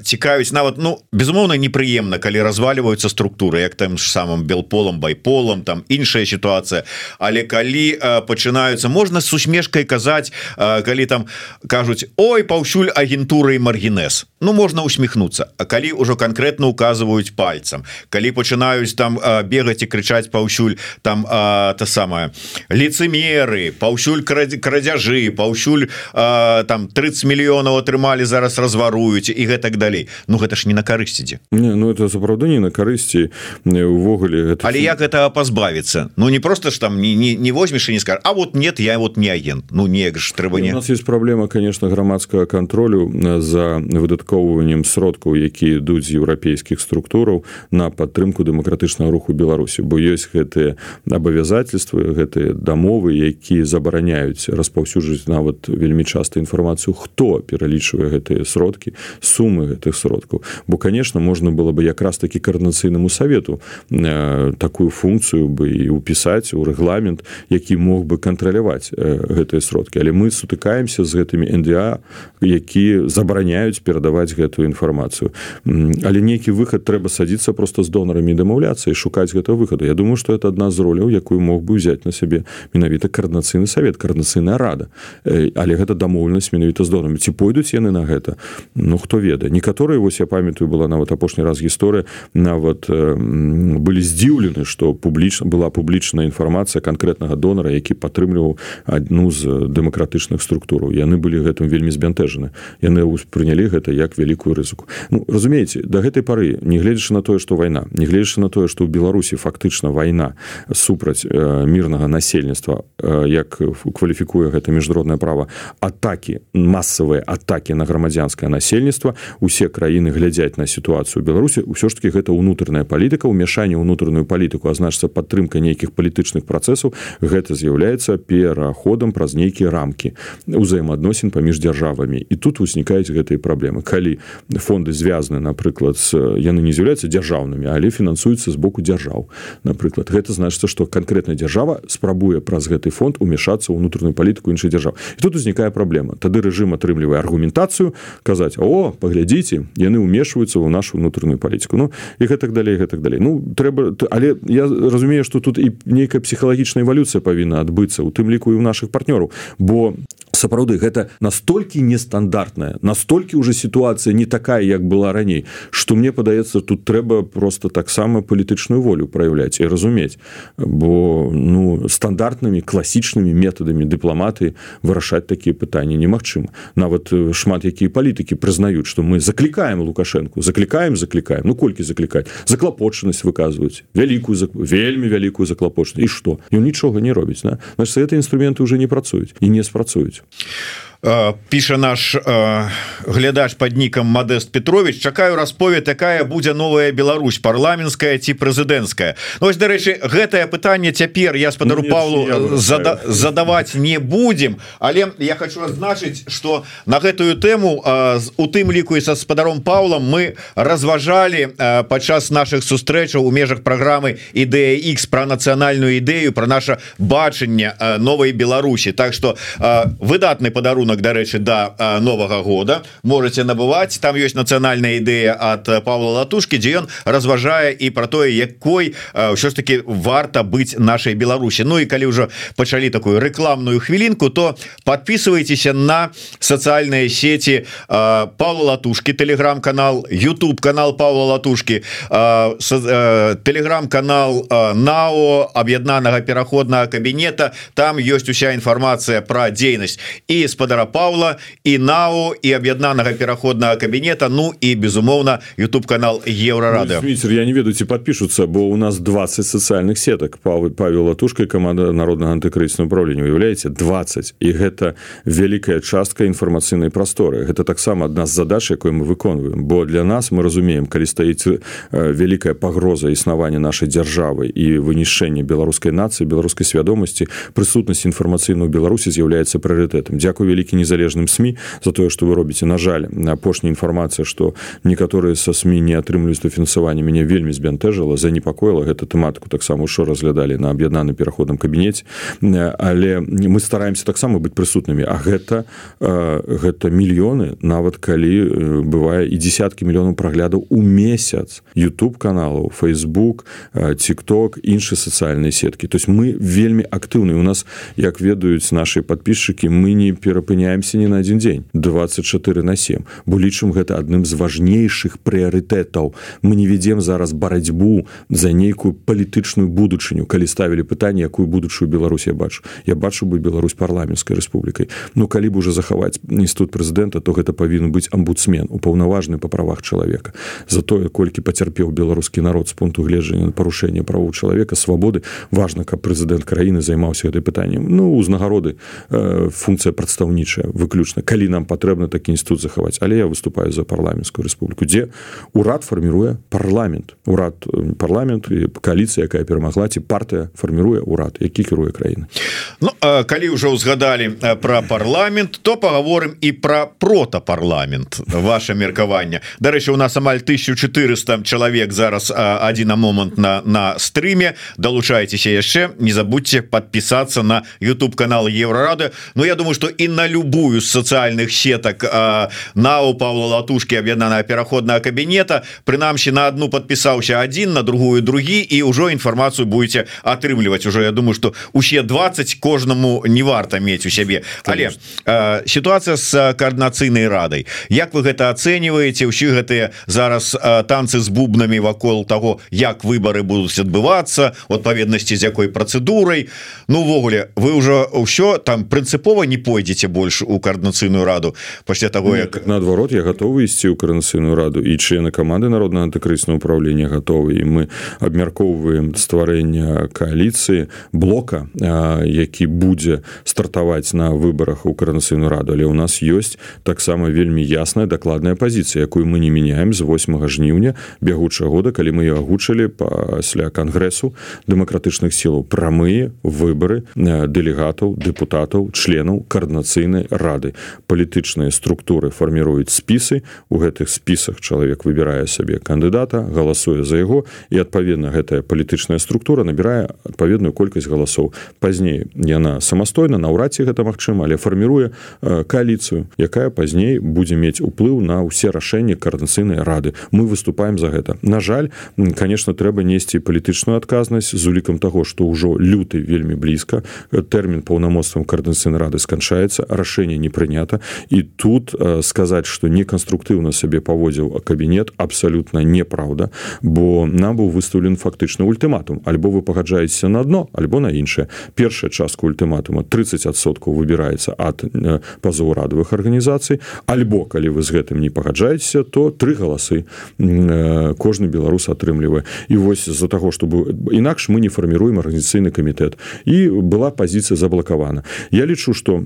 цікавіць нават ну безумоўна непрыемна калі разваливаюцца структуры як там ж самым белполом байполом там іншая сітуацыя але калі пачынаюцца можна с усмешкай казаць калі там кажуць ой паўсюль агентуры і маргінес Ну можна усміхнуцца А калі ўжо конкретно указываюць пальцам калі пачынаюць там бегаць і крычаць паўсюль там а, та самая лицемеры паўсюль крадзяжы паўсюль а, там 30 мільёнаў атрымалі зараз разваруюць і гэтак далей. Ну гэта ж не на карысці дзе Ну это сапраўды не на карысці увогуле гэта... Але як гэта пазбавіцца? Ну не просто ж там не, не, не возьмеш і не скажешь А вот нет я вот не агент Ну неяк ж трэба не у нас есть праблема конечно грамадскага контролю за выдаткоўваннем сродкаў якія ідуць з еўрапейскіх структураў на падтрымку дэмакратычнага руху Беларусі. Бо ёсць гэтыя абавязательствы гэтыя дамовы якія забараняюць распаўсюджваць нават вельмі часта інфармацыю хто пералічвае гэтыя сродкі сумы гэтых сродкаў. Бо конечно можна было бы якраз таки каарнацыйнаму савету э, такую функцыю бы і упісаць у рэгламент які мог бы кантраляваць э, гэтыя сродкі. Але мы сутыкаемся з гэтымі НДА які забараняюць перадаваць гэтую інфармацыю але нейкі выхад трэба садіцца просто з донарамі дамаўляцца і шукаць гэтага выхаду Я думаю что это адна з роляў якую мог бы взять на сябе менавіта каарнацыйны совет каарнацыйная рада. Э, але гэта дамоўленасць менавіта з донамі ці пойдуць яны на гэта? Ну хто ведае. Некаторыя вось я памятаю была нават апошні раз гісторыя нават э, былі здзіўлены что публічна была публічная інфармацыя конкретнага донара які падтрымліваў адну з дэмакратычных структураў. Яны былі гэтым вельмі збянтэжаны. Яны успрынялі гэта як вялікую рызыку. Ну разумееце до гэтай пары негледзячы на тое что вайна негледзячы на тое что ў беларусі фактычна вайна супраць э, мірнага насельніцтва э, як кваліфікуе гэта міжнароднае права атаки масавыя атаки на грамадзянскае насельніцтва усе краіны глядзяць на сітуацыю беларусі ўсё ж таки гэта ўнутраная палітыка ўмяшанне ўнутраную палітыку а значыцца падтрымка нейкіх палітычных працэсаў гэта з'яўляецца пераходам праз нейкія рамкі узаемаадносін паміж дзяржавамі. І тут узнікаюць гэтыя праблемы. Калі фонды звязаны напрыклад з яны не з'яўляюцца дзяржаўнымі але фінансуюцца з боку дзяржаў напрыклад. Гэта значыцца што канкрэтная дзяржава спрабуе праз гэты фонд умешацца ўнутраную палітыку іншай дзяржаў. І тут узнікае праблема. Тады рэжым атрымлівае аргументацыю казаць о паглядзіце яны ўмешваюцца ў нашу унутраную палітыку Ну і гэтак далей гэтак далей. Ну трэба але я разумею что тут і нейкая псіхалагічная эвалюцыя павінна адбыцца у тым ліку і ў наших партнёраў. Бо сапраўды гэта настолькі нестандартная настолькі уже сітуацыя не такая як была раней. Что мне падаецца тут трэба просто таксама палітычную волю проявляць і разумець бо ну стандартнымі класічнымі метадамі дыпламаты вырашаць такія пытанні немагчыма нават шмат якія палітыкі прызнаюць что мы заклікаем лукашенко заклікаем заклікаем ну колькі заклікаць заклапочанасць выказваюць вялікую вельмі вялікую заклапочнасць і что? Ён нічога не робіць на значит гэты інструменты уже не працуюць і не спрацуюць піша наш э, глядач под нікам Мадест Петрович чакаю расповед такая будзе новая Беларусь парламенская ці прэзідэнцкая ну, ось дарэчы гэтае пытанне цяпер я спадару ну, Павлу зада задаваць не будем але я хочу адзначыць что на гэтую тэму э, у тым ліку і са спадаром Павлам мы разважалі э, падчас наших сустрэчаў у межах праграмы ідэя X про нацыянальную ідэю про наше бачанне э, новой Беларусі. Так что э, выдатны падарунок падарунок дарэчы до да, новага года. Можете набываць. Там ёсць нацыянальная ідэя от Павла латушки дзе ён разважае і про тое якой ўсё ж таки варта быць нашай Беларусі. Ну і калі ўжо пачалі такую рекламную хвілінку то подписывайтеся на социальные сети Павла латушки телеграм-канал YouTube канал Павла латушки телеграм-канал нао аб'яднанага пераходнага кабінета. Там ёсць уся інфармацыя про дзейнасць. І спадар Владимира Павла і нау і аб'яднанага пераходнага кабінета Ну і безумоўна YouTube канал еврорады ну, я не ведаю ці подпішуцца бо у нас 20 социальных сетак Павы Павел латушка команда народнага антыкрыснага управлення уяўляеце 20 і гэта вялікая частка інфармацыйнай прасторы гэта таксама адна з задач якой мы выконваем бо для нас мы разумеем калі стаіць вялікая пагроза існавання нашай дзяржавы і вынішэння беларускай нацыі беларускай свядомасці прысутнасць інфармацыйную Беларусі з'яўляецца прыоритетом Дякую вялікі дзякі незалежным сМ за тое что вы робіце на жаль апошняя інфармацыя что некаторыя са сМ не атрымліваюць дофінансаванне мяне вельмі збянтэжыла занепакоіла гэта тэматыку таксама що разглядалі на аб'яднаным пераходам кабінеце але мы стараемся таксама быць прысутнымі А гэта гэта мільёны нават калі бывае і десяткі мільёнаў праглядаў у месяц YouTube каналаў Facebook тикток іншыя сацыяльныя сеткі. То есть мы вельмі актыўны у нас як ведаюць наши подписчики мы не перапыняемся ні на один дзень 24 на 7 бо лічым гэта адным з важнейшых прыярытэтаў. Мы не ведем зараз барацьбу за нейкую палітычную будучыню калі ставілі пытанне якую будучую Беларусь я бачу. Я бачу бы Беларусь парламенской рэспублікай. Ну калі б уже захаваць інстытут прэзідэнта то гэта павінен быць амбудсмен упаўнаважны па правах чалавека. За тое колькі пацярпеў беларускі народ з пункту гледжання парушэння правоў чалавека свабоды важна каб прэзідэнт краіны займаўся гэтай пытаннем. Ну узнагароды э, функцыя прадстаўнічая выключна калі нам патрэбна такі інстытут захаваць але я выступаю за парламенскую рэспубліку дзе урад фарміруе парламент. Урад э, парламент і кааліцыя якая перамагла ці партыя фарміруе урад які кіруе краіны ну, калі ўжо ўзгадалі про парламент то паговорым і про протапарламент ваше меркаванне дарэчы у нас амаль 1400 чалавек зараз адзін момант на на стриме. Долучайтеся яшчэ не забудьте подписаться на YouTube канал еврорады. Но я думаю что и на любую з социальных сеток на у Павла латушки аб'яднаная пераходная кабінета прынамсі на одну подпісаўся один на другую другі і ўжо інфармацыю будете атрымліваць уже я думаю что усе 20 кожнаму не варта мець у сябе але ситуация с коорднацыйнай радай Як вы гэта ацэньваеце ўсі гэтыя зараз танцы з бубнамі вакол того як выборы будуць адбывацца адпаведнасці з якой працэдурай Ну увогуле вы ўжо ўсё там прынцыпова не пойдзеце больш у коорднацыйную раду. Пасля того як наадварот я готовы ісці ў каранацыйную раду і члены каманды народна антыкрысна управлення готовы і мы абмяркоўваем стварэння коаліцыі блока які будзе стартаваць на выборах у каранацыйную раду. Але у нас ёсць таксама вельмі ясная дакладная пазіцыя якую мы не меняем з 8 жніўня бягучага года калі мы агучылі пасля кангрэсу дэмакратычных сілаў. Прамыя выборы дэлегатаў депутатаў членаў коорднацыйнай рады. Палітычныя структуры фарміруюць спісы. У гэтых спісах чалавек выбірае сабе кандыдата галасуе за яго і адпаведна гэтая палітычная структура набірае адпаведную колькасць галасоў. Пазней яна самастойна наўрад ці гэта магчыма але фарміруе кааліцыю якая пазней будзе мець уплыў на ўсе рашэнні коорднацыйнай рады. Мы выступаем за гэта. На жаль конечно трэба несці палітычную адказнасць з улікам того что ўжо люты вельмі блізка. Тэрмін паўнамоцтвам коорднацыйнай рады сканчаецца рашэнне не прынята і тут сказаць что неканструктыўна сабе паводзіў кабінет абсалютна неправда бо нам быў выстаўлен фактычны ультыматум альбо вы пагаджаецеся на дно альбо на іншае першая частка ультыматума 30соткаў выбіраецца ад пазаўрадавых арганізацый альбо калі вы з гэтым не пагаджаецеся то тры галасы кожны беларус атрымлівае. І вось з-за таго чтобы інакш мы не фарміруем арганізацыйны камітэт. І была пазіцыя заблакавана. Я лічу что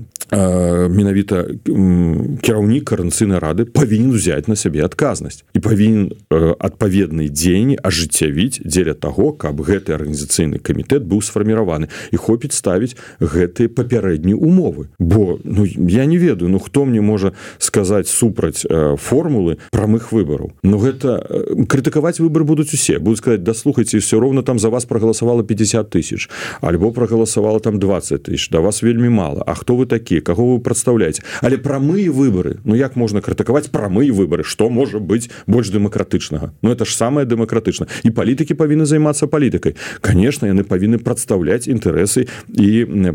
менавіта кіраўнік каранцыйнай рады павінен узяць на сябе адказнасць і павінен адпаведнай дзеянні ажыццявіць дзеля таго каб гэты арганізацыйны камітэт быў сфарміраваны і хопіць ставіць гэтыя папярэднія умовы. Бо ну я не ведаю ну хто мне можа сказаць супраць формулы прамых выбараў. Но гэта крытыкаваць выбор будуць усе. Будуць сказать даслухайце все роўна там за вас прогаласавала 50 тысяч альбо прогаласавала там 20 тысяч да вас вельмі мало А хто вы такі каго вы прадстаўляеце але прамыя выборы Ну як можна крытыкаваць прамыя выборы? Что можа быть больш дэмакратычнага? Ну это ж самое дэмакратычна. І палітыкі павінны займацца палітыкай. Конечно яны павінны прадстаўляць інтарэсы і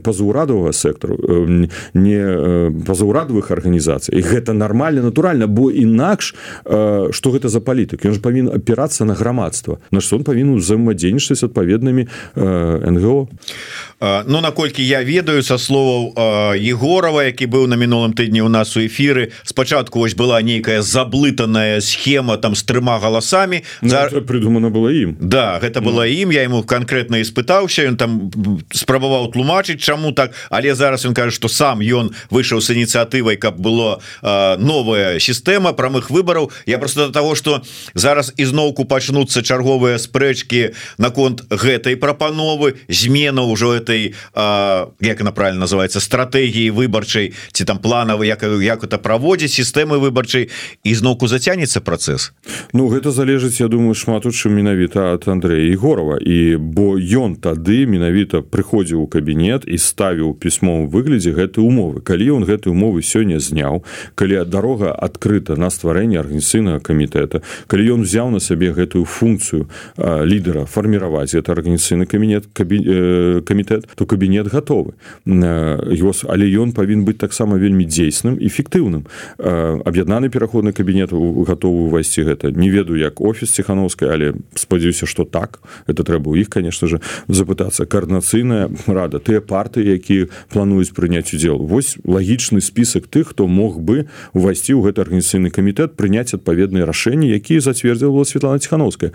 пазаўрадавага сектару не пазаўрадавых арганізацый. І гэта нормально натуральна бо інакш что гэта за палітык? Ён ж павінен апірацца на грамадства. На что он павінен узаемадзейнічаць адпаведнымі НГО Ну наколькі я ведаю са словаў егорова які быў на мінулым тыдні у нас у эфиры спачатку вось была нейкая заблытаная схема там з трыма галасамі ну, за... придумана было ім Да гэта было ну. ім я ему конкретно испытаўся ён там спрабаваў тлумачыць чаму так але зараз ён кажа что сам ён выйшаў с ініцыятывай каб было новая сістэма прамых выбораў я просто до того что зараз ізноўку пачнуцца чарговыя спрэчки наконт гэтай прапановы змена ўжо этой як она правильно называется стратегії выбарчай выбарчай ці там планавы як як это праводзіць сістэмы выбарчай ізноўку зацянецца працэс? Ну гэта залежыць Я думаю шмат у чым менавіта от Андрея егорова. І бо ён тады менавіта прыходзіў у кабінет і ставіў пісьмовым выглядзе гэтай умовы. Калі ён гэтай умовы сёння зняў калі дарога адкрыта на стварэнне арганізацыйнага камітэта калі ён взяў на сабе гэтую функцыю лідера фарміраваць это арганізацыйны кабінет кабі, э, камітэт то кабінет гатовы. Ёс але ён павін быць таксама вельмі дзейсным эфектыўным аб'яднаны пераходны кабінет гатовы увайсці гэта. Не ведаю як офіс ціхановскай але спадзяюся что так. Это трэба у іх конечно же запытацца. Каардынацыйная рада тыя парты якія плануюць прыняць удзел. Вось лагічны список тых хто мог бы увайсці ў гэты арганізацыйны камітэт прыняць адпаведныя рашэнні якія зацвердзіла Светлана ціхановская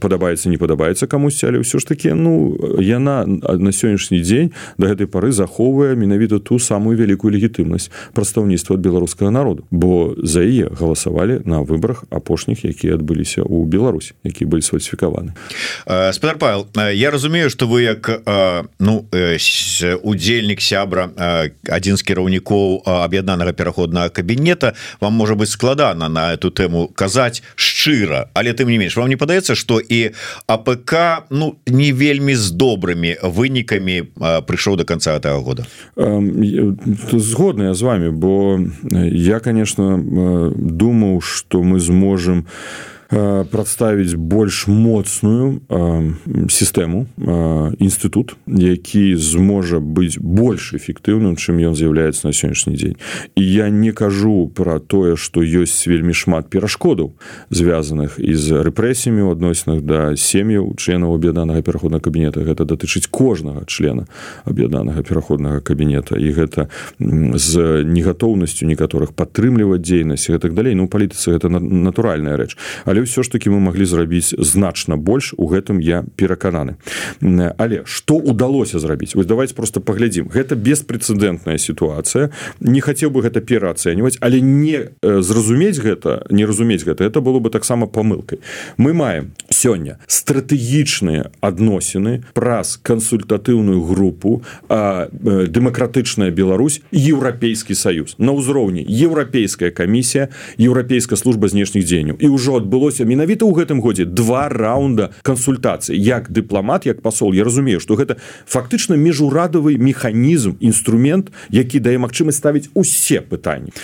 падабаецца не падабаецца камусьці але ўсё ж таки ну яна на сённяшні дзень до гэтай пары захоўвае менавіта ту самую вялікую легітымнасць прадстаўніцтва ад беларускага народу бо за яе галасавалі на выборах апошніх якія адбыліся ў Беларусь які былі сфальсіфікаваны. Спадар Павел я разумею что вы як ну удзельнік сябра адзін з кіраўнікоў аб'яднанага пераходнага кабінета вам можа быть складана на эту тэму казаць шчыра але тым не менш вам не падаецца что і АПК ну не вельмі з добрымі вынікамі прыйшоў до конца этого года згодная з вами бо я конечно думаў что мы зможем у Э, прадставіць больш моцную э, сістэму э, інстытут які зможа быць больш эфектыўным чым ён з'яўляецца на сённяшні дзень. І я не кажу про тое что ёсць вельмі шмат перашкодаў звязаных з рэпрэсіямі у адносінах да сем'яў членаў аб'яднанага пераходнага кабінета. Гэта датычыць кожнага члена аб'яднанага пераходнага кабінета. І гэта з негатоўнасцю некаторых падтрымліваць дзейнасць і так далей. Ну палітыцы гэта натуральная рэч. Але але ўсё ж таки мы могли зрабіць значна больш у гэтым я перакананы. Але что удалося зрабіць? Вось давайте просто паглядзім. Гэта беспрэцэдэнтная сітуацыя. Не хацеў бы гэта пераацэньваць але не зразумець гэта не разумець гэта это было бы таксама памылкай. Мы маем сёння стратэгічныя адносіны праз кансультатыўную групу дэмакратычная Беларусь еўрапейскі саюз. На ўзроўні еўрапейская камісія еўрапейская служба знешніх дзеянняў. І ўжо адбыло адбылося менавіта ў гэтым годзе два раунда кансультацыі як дыпламат як пасол я разумею что гэта фактычна міжурадавы механізм інструмент які дае магчымасць ставіць усе пытанні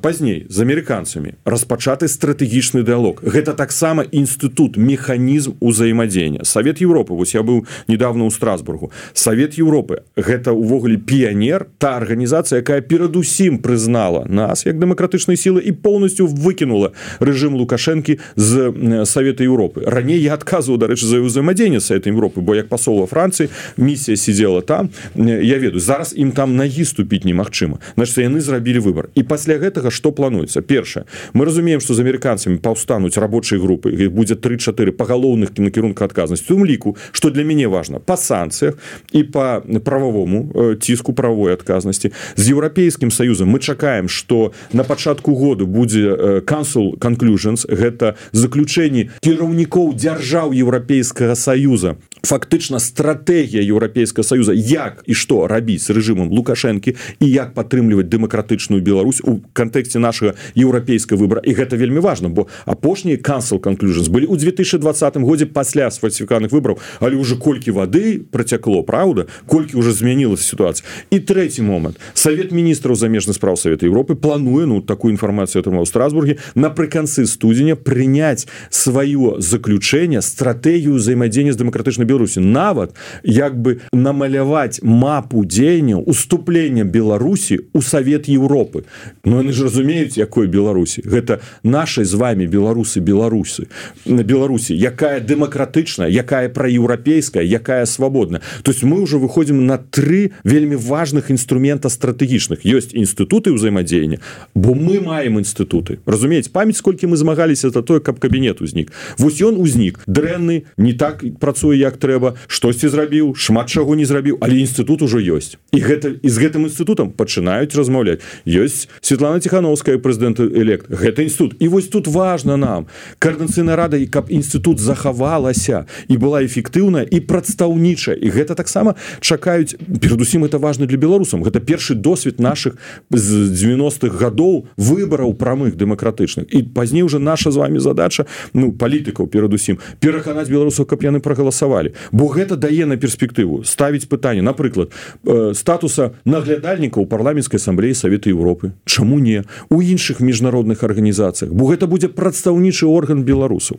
пазней з амерыканцамі распачаты стратэгічны дыалог гэта таксама інстытут механізм узаемадзеяння. Савет Европы вось я быў недавно ў страсбургу. Савет Европы гэта увогуле піянер та арганізацыя якая перадусім прызнала нас як дэмакратычнай сілы і полностью выкінула рэжым лукашэнкі з Савета Европы раней я адказваў дарэчы за ўзаемадзеянне с этой Европы бо як пасола Францыі місія сидела там. Я ведаю зараз ім там нагі ступіць немагчыма. Значит яны зрабілі выбор і пасля гэтага что плануецца? Першае мы разумеем что з амерыканцамі паўстануць рабочай групы іх будзе 34 пагалоўных кінакірунка адказнасці. У ліку что для мяне важно по санкцыях і по прававому э, ціску правой адказнасці. З еўрапейскім союзам мы чакаем что на пачатку году будзе кансул э, conclusions гэта заключэнні кіраўнікоў дзяржаў еўрапейскага союза фактычна стратегія еўрапейскага союза як і что рабіць з рэжымам лукашэнкі і як падтрымліваць дэмакратычную Беларусь у кантэксце нашага еўрапейскага выбора і гэта вельмі важно бо апошнія кансел conclusions былі ў 2020 годзе пасля сфальсіфіканых выбраў але уже колькі воды працякло Праўда? Колькі уже змянілася сітуацыя? І третий момант. Совет міністраў замежных справ Савета Европы плануе ну такую інфармацыю атрымаў страсбурге напрыканцы студзеня прыняць сваё заключэнне стратэгію ўзаемадзення з дэмакратычнай Беларусі беларусі нават як бы намаляваць мапу дзеянняў уступлення беларусі у савет Европы но яны ж разумеюць якой беларусі. Гэта нашай з вами беларусы беларусы. На беларусі якая дэмакратычная якая праеўрапейская якая свабодна то есть мы уже выходзім на тры вельмі важных інструмента стратэгічных. Ёсць інстытуты ўзаемадзеяння бо мы маем інстытуты. Разумець памяць колькі мы змагаліся за тое каб кабінет узнік. Вось ён узнік дрэнны не так працуе як як трэба штосьці зрабіў шмат чаго не зрабіў але інстытут ужо ёсць. І гэта і з гэтым інстытутам пачынаюць размаўляць. Ёсць Светлана тихохановская прэзідэнт элект. Гэта інстытут. І вось тут важно нам. Каардынцыйная рада і каб інстытут захавалася і была эфектыўная і прадстаўнічая. І гэта таксама чакаюць перадусім это важно для беларусам гэта першы досвед наших з 90-х гадоў выбараў прамых дэмакратычных. І пазней уже наша з вами задача ну палітыкаў перадусім пераканаць беларусаў каб яны прагаласавалі бо гэта дае на перспектыву ставіць пытанне. Напрыклад э, статуса наглядальнікаў парламенской ассамблеі Савета Европы Чаму не? У іншых міжнародных арганізацыях. Бо гэта будзе прадстаўнічы орган беларусаў.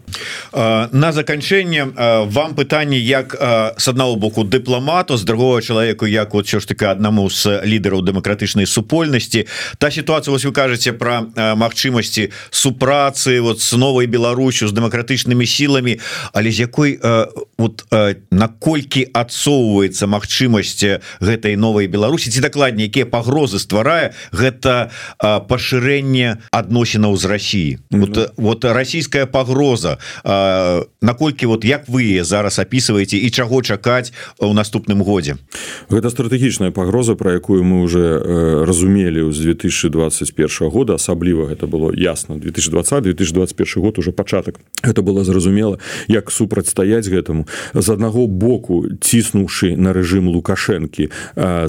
На заканчэнне вам пытанне як с аднаго боку дыпламату з другого чалавеку як вот що ж таки аднаму з лідараў дэмакратычнай супольнасці. Та сітуацыя вось вы кажаце про магчымасці супрацы вот с новой Беларусю з дэмакратычнымі сіламі але з якой вот наколькі адсоўваецца магчымасць гэтай новой Беларусі? Ці дакладней якія пагрозы стварае гэта пашырэнне адносінаў з Росіі вот, mm -hmm. вот расійская пагроза наколькі вот як вы зараз опісваеце і чаго чакаць у наступным годзе? Гэта стратэгічная пагроза про якую мы уже э, разумелі з 2021 года. Асабліва гэта было ясно 2020 2021 год уже пачатак. Это было зразумела як супрацьстаяць гэтаму з аднаго боку ціснуўшы на рэжым лукашэнкі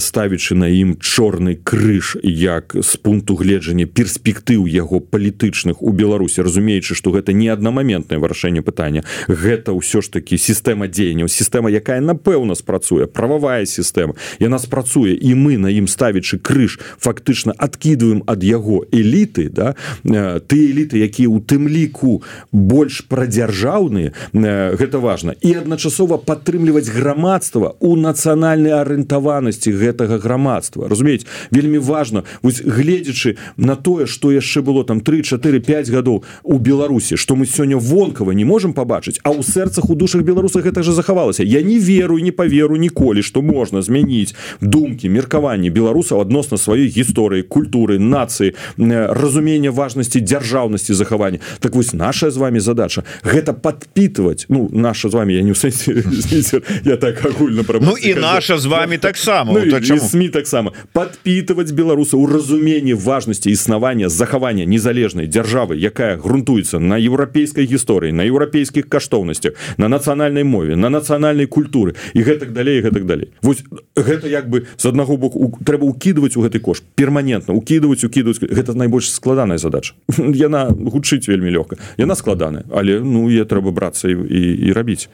ставячы на ім чорны крыж як з пункту гледжання перспектыў яго палітычных у беларусі разумеючы что гэта не аднамаментнае вырашэнне пытання. Гэта ўсё ж таки сістэма дзеянняў сістэма якая напэўна спрацуе прававая сістэма. Яна спрацуе і мы на ім ставячы крыж фактычна адкидываем ад яго эліты да? Ты эліты якія у тым ліку больш прадзяржаўныя гэта важно і адначасова падтрымліваць грамадства у нацыянальнай арыентаванасці гэтага грамадства. Разумець вельмі важно вось гледзячы на тое что яшчэ было там 3-4-5 гадоў у беларусі что мы сёння вонкава не можем побачыць а ў сэрцах у душах беларусах это же захавалася. Я не веру не поверу ніколі что можна змяніць думкі меркаванні беларусаў адносна сваёй гісторыі культуры нацыі разумення важнасці дзяржаўнасці захавання. Так вось наша з вами задача гэта подпитывать ну наша з вами я не сэнсе я так агульна про ну і наша з вами таксама ну, сМ таксама подпитывать беларуса у разуменні важнасці існавання захавання незалежнай дзяржавы якая грунтуецца на еўрапейскай гісторыі на еўрапейскіх каштоўнасцях на нацыянальнай мове на нацыянальнай культуры і гэтак далей гэтак далей. Вось гэта як бы з аднаго боку трэба укидывать у гэты кош перманентна укидывать укидывать гэта найбольш складаная задача. Яна гучыць вельмі лёгка. Яна складаная але ну я трэба брацца і, і, і рабіць.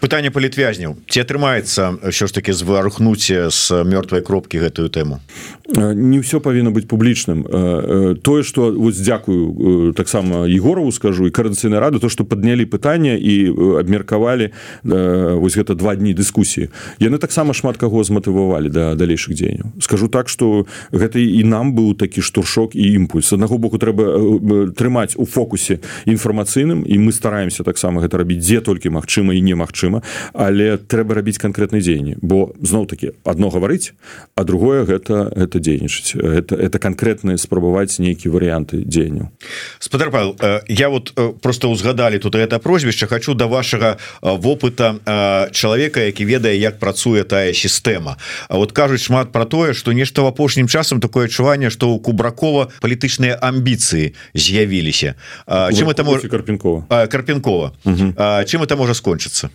Пытанне палітвязняў ці атрымаецца що ж таки зварухнуць з мёртвай кропкі гэтую тэму? Не ўсё павінна быць публічным. Тое что вось дзякую таксама егорову скажу і карацыйнай рады то что паднялі пытання і абмеркавалі вось гэта два дні дыскусіі. Яны таксама шмат каго зматывавалі да далейшых дзеянняў. Скажу так что гэта і нам быў такі штуршок і імпульс. Аднаго боку трэба трымаць у фокусе інфармацыйным і мы стараемся таксама гэта рабіць дзе толькі магчыма і немагчыма але трэба рабіць канкрэтнай дзеянні. Бо зноў таки одно гаварыць а другое гэта это дзейнічаць. Это это канкрэтныя спрабаваць нейкія варыянты дзеянняў. Спадар Павел я вот просто узгадалі тут это прозвішча. Хочу до вашага вопыта чалавека які ведае як працуе тая сістэма. А вот кажуць шмат про тое что нешта в апошнім часам такое адчуванне что у кубракова палітычныя амбіцыі з'явіліся. Чым это может карпінкова карпінкова чым это можа скончыцца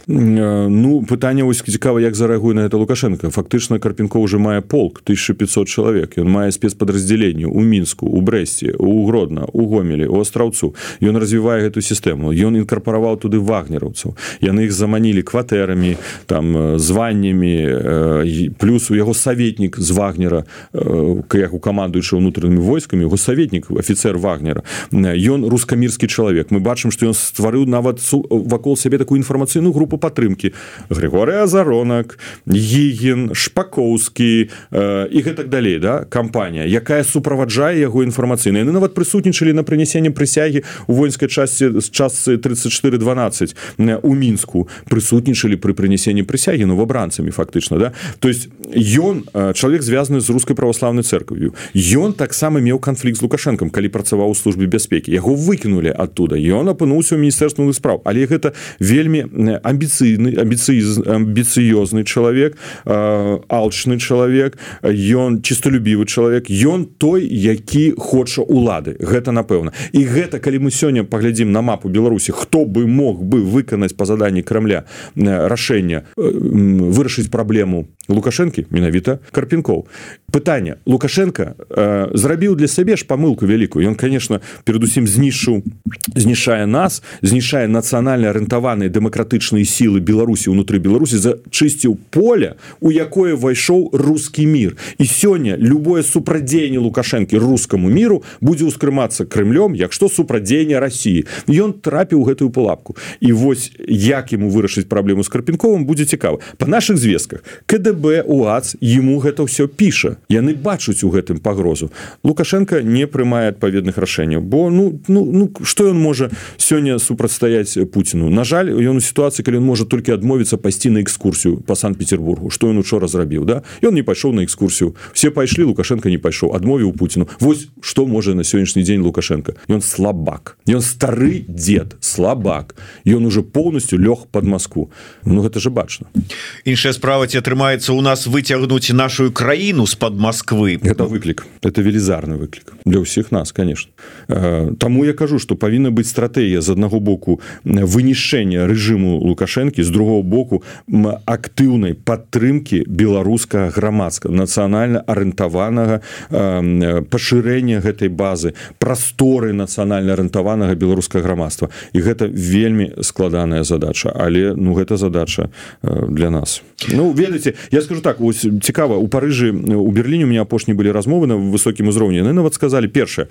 Ну пытанне вось цікава як зарэагуе на это лукашенко. Фактычна карпінко уже мае полк 1500 чалавек. Ён мае спецпадраздзяленне у мінску у брэсце у гродна у гомелі у астраўцу ён развівае эту сістэму. Ён інкарпараваў туды вагнераўцаў. Яны іх заманілі кватэрамі там званнямі плюс у яго саветнік з вагнера як у камандуючы ўнутранымі войскамі яго саветнік офіцер вагнера. Ён рускамірскі чалавек. Мы бачым што ён стварыў нават вакол сябе такую інфармацыйную групу падтрымки Григорый азаронак егін шпакоўскі і гэтак далей да кампанія якая суправаджае яго інфармацыйна. Яны нават прысутнічалі на прынясенне прысягі у воінскай часці з часцы 34 12 у мінску прысутнічалі пры прынясенні прысягі новабранцамі фактычна да. То есть ён чалавек звязаны з рускай праваслаўнай церкваю ён таксама меў канфлікт з лукашэнкам калі працаваў у службе бяспекі. Яго выкінулі оттуда ён апынуўся ў міністэрству спраў. Але гэта вельмі амбіцыйны амбіцыйны амбіцый амбіцыёзны чалавек алчны чалавек ён чыстолюбівы чалавек ён той які хоча улады гэта напэўна. І гэта калі мы сёння паглядзім на мапу Беларусі хто бы мог бы выканаць па заданні крамля рашэння вырашыць праблему лукашэнкі менавіта карпінкоў пытанне лукашенко э, зрабіў для сябе ж памылку вялікую ён конечно перадусім знішыў знішае нас знішае нацыянальна арыентаваныя дэмакратычныя сілы беларусі унутры беларусі зачысціў поле у якое ўвайшоў русский мир. І сёння любое супрадзеянне лукашэнкі рускаму миру будзе ўскрымацца крымлем як што супрадзеяння россии. Ён трапіў гэтую палапку і вось як ему вырашыць праблему с карпінковым будзе цікава по наших звестках кДб уац ему гэта все піша яны бачуць у гэтым пагрозу. Лукашенко не прымае адпаведных рашэнняў бо ну ну ну что ён можа сёння супрацьстаяць путину на жаль ён у сітуацыі калі он можа толькі адмовіцца пайсці на экскурсію по санкт-петербургу что ён учора зрабіў да? Ён не пайшоў на экскурсію. Все пайшлі лукашенко не пайшоў адмовіў путину Вось что можа на сённяшні дзень лукашенко. Ён слабак. Ён стары дед слабак. Ён уже полностью лёг под Москву Ну гэта же бачна. Іншая справа ці атрымаецца у нас выцягнуць нашу краіну з-пад Москвы. Это выклік это велізарны выклік для ўсіх нас конечно. Таму я кажу что павінна быць стратегія з аднаго боку вынішэння рэжыму лукашэнкі з другого боку актыўнай падтрымки беларускага грамадска нацыянальна арыентаванага пашырэння гэтай базы прасторы нацыянальна арыентаванага беларускага грамадства. І гэта вельмі складаная задача. Але ну гэта задача для нас. Ну ведаеце я скажу так ось цікава у парыжы у Берліне у меня апошні былі размовы на высокім узроўні яны нават сказалі першае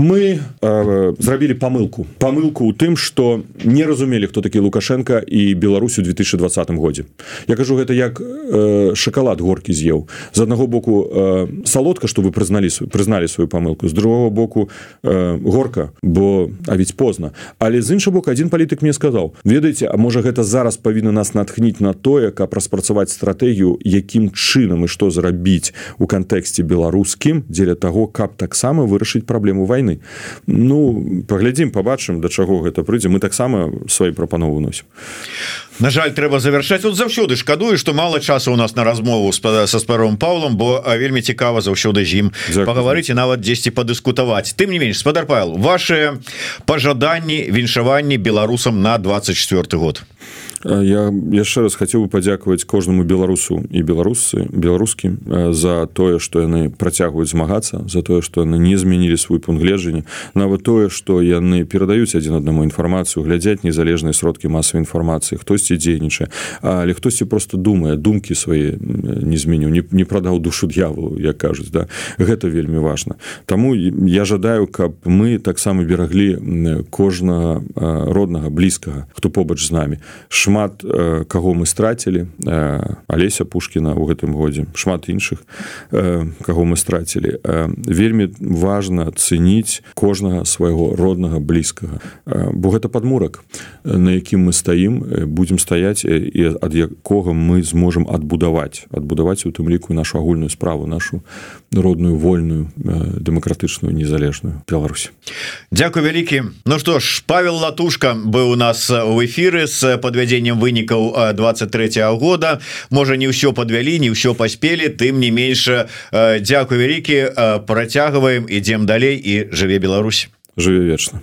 мы э, зрабілі памылку памылку у тым что не разумелі хто такі лукашенко і Беларусь у 2020 годзе я кажу гэта як э, шоколад горкі з'еў. З аднаго боку э, салодка что вы прызналі прызналі сваю памылку. З другого боку э, горка бо а ведь позна. Але з інша бок один палітык мне сказал ведаеце А можа гэта зараз павінна нас натхніць на тое каб распрацаваць стратэгію якім чынам і што зрабіць у кантэксце беларускім дзеля того каб таксама вырашыць праблему войны войны ну паглядзім побачым до чаго гэта прыйдзе. Мы таксама свои прапановы носім На жаль трэба завершаць вот заўсёды шкадую что мало часу у нас на размову со спаровым Павлом бо вельмі цікава заўсёды з ім паговорыць нават дзесьці падыскутаваць. Тым не менш спадар Павел ваши пожаданні віншаванні беларусам на 24 год я яшчэ раз хацеў бы падзякаваць кожнаму беларусу і беларусы беларускі за тое што яны працягваюць змагацца за тое што яны не змянілі свой пункт гледжання нават тое што яны перадаюць адзін аднаму інфармацыю глядзяць незалежныя сродкі масавай інфармацыі хтосьці дзейнічае але хтосьці просто думае думкі свае не зменіў не, не прадаў душу д'яволу як кажуць да. Гэта вельмі важна Таму я жадаю каб мы таксама бераглі кожнага роднага блізкага хто побач з намі шмат шмат э, каго мы страцілі. Э, алеся пушкіна ў гэтым годзе шмат іншых э, каго мы страцілі. Вельмі важна цэніць кожнага свайго роднага блізкага. Бо гэта падмурак на якім мы стаім будзем стаяць і ад якога мы зможам адбудаваць. Адбудаваць у тым ліку нашу агульную справу нашу родную вольную дэмакратычную незалежную Беларусь. Дякую вялікі. Ну што ж павел латушка быў у нас у эфіры з падвядзення падведзеннем вынікаў 23 -го года. Можа не ўсё подвялі не ўсё паспелі тым не менш Дякую вялікі працягваем ідзем далей і жыве Беларусь. Жыве вечна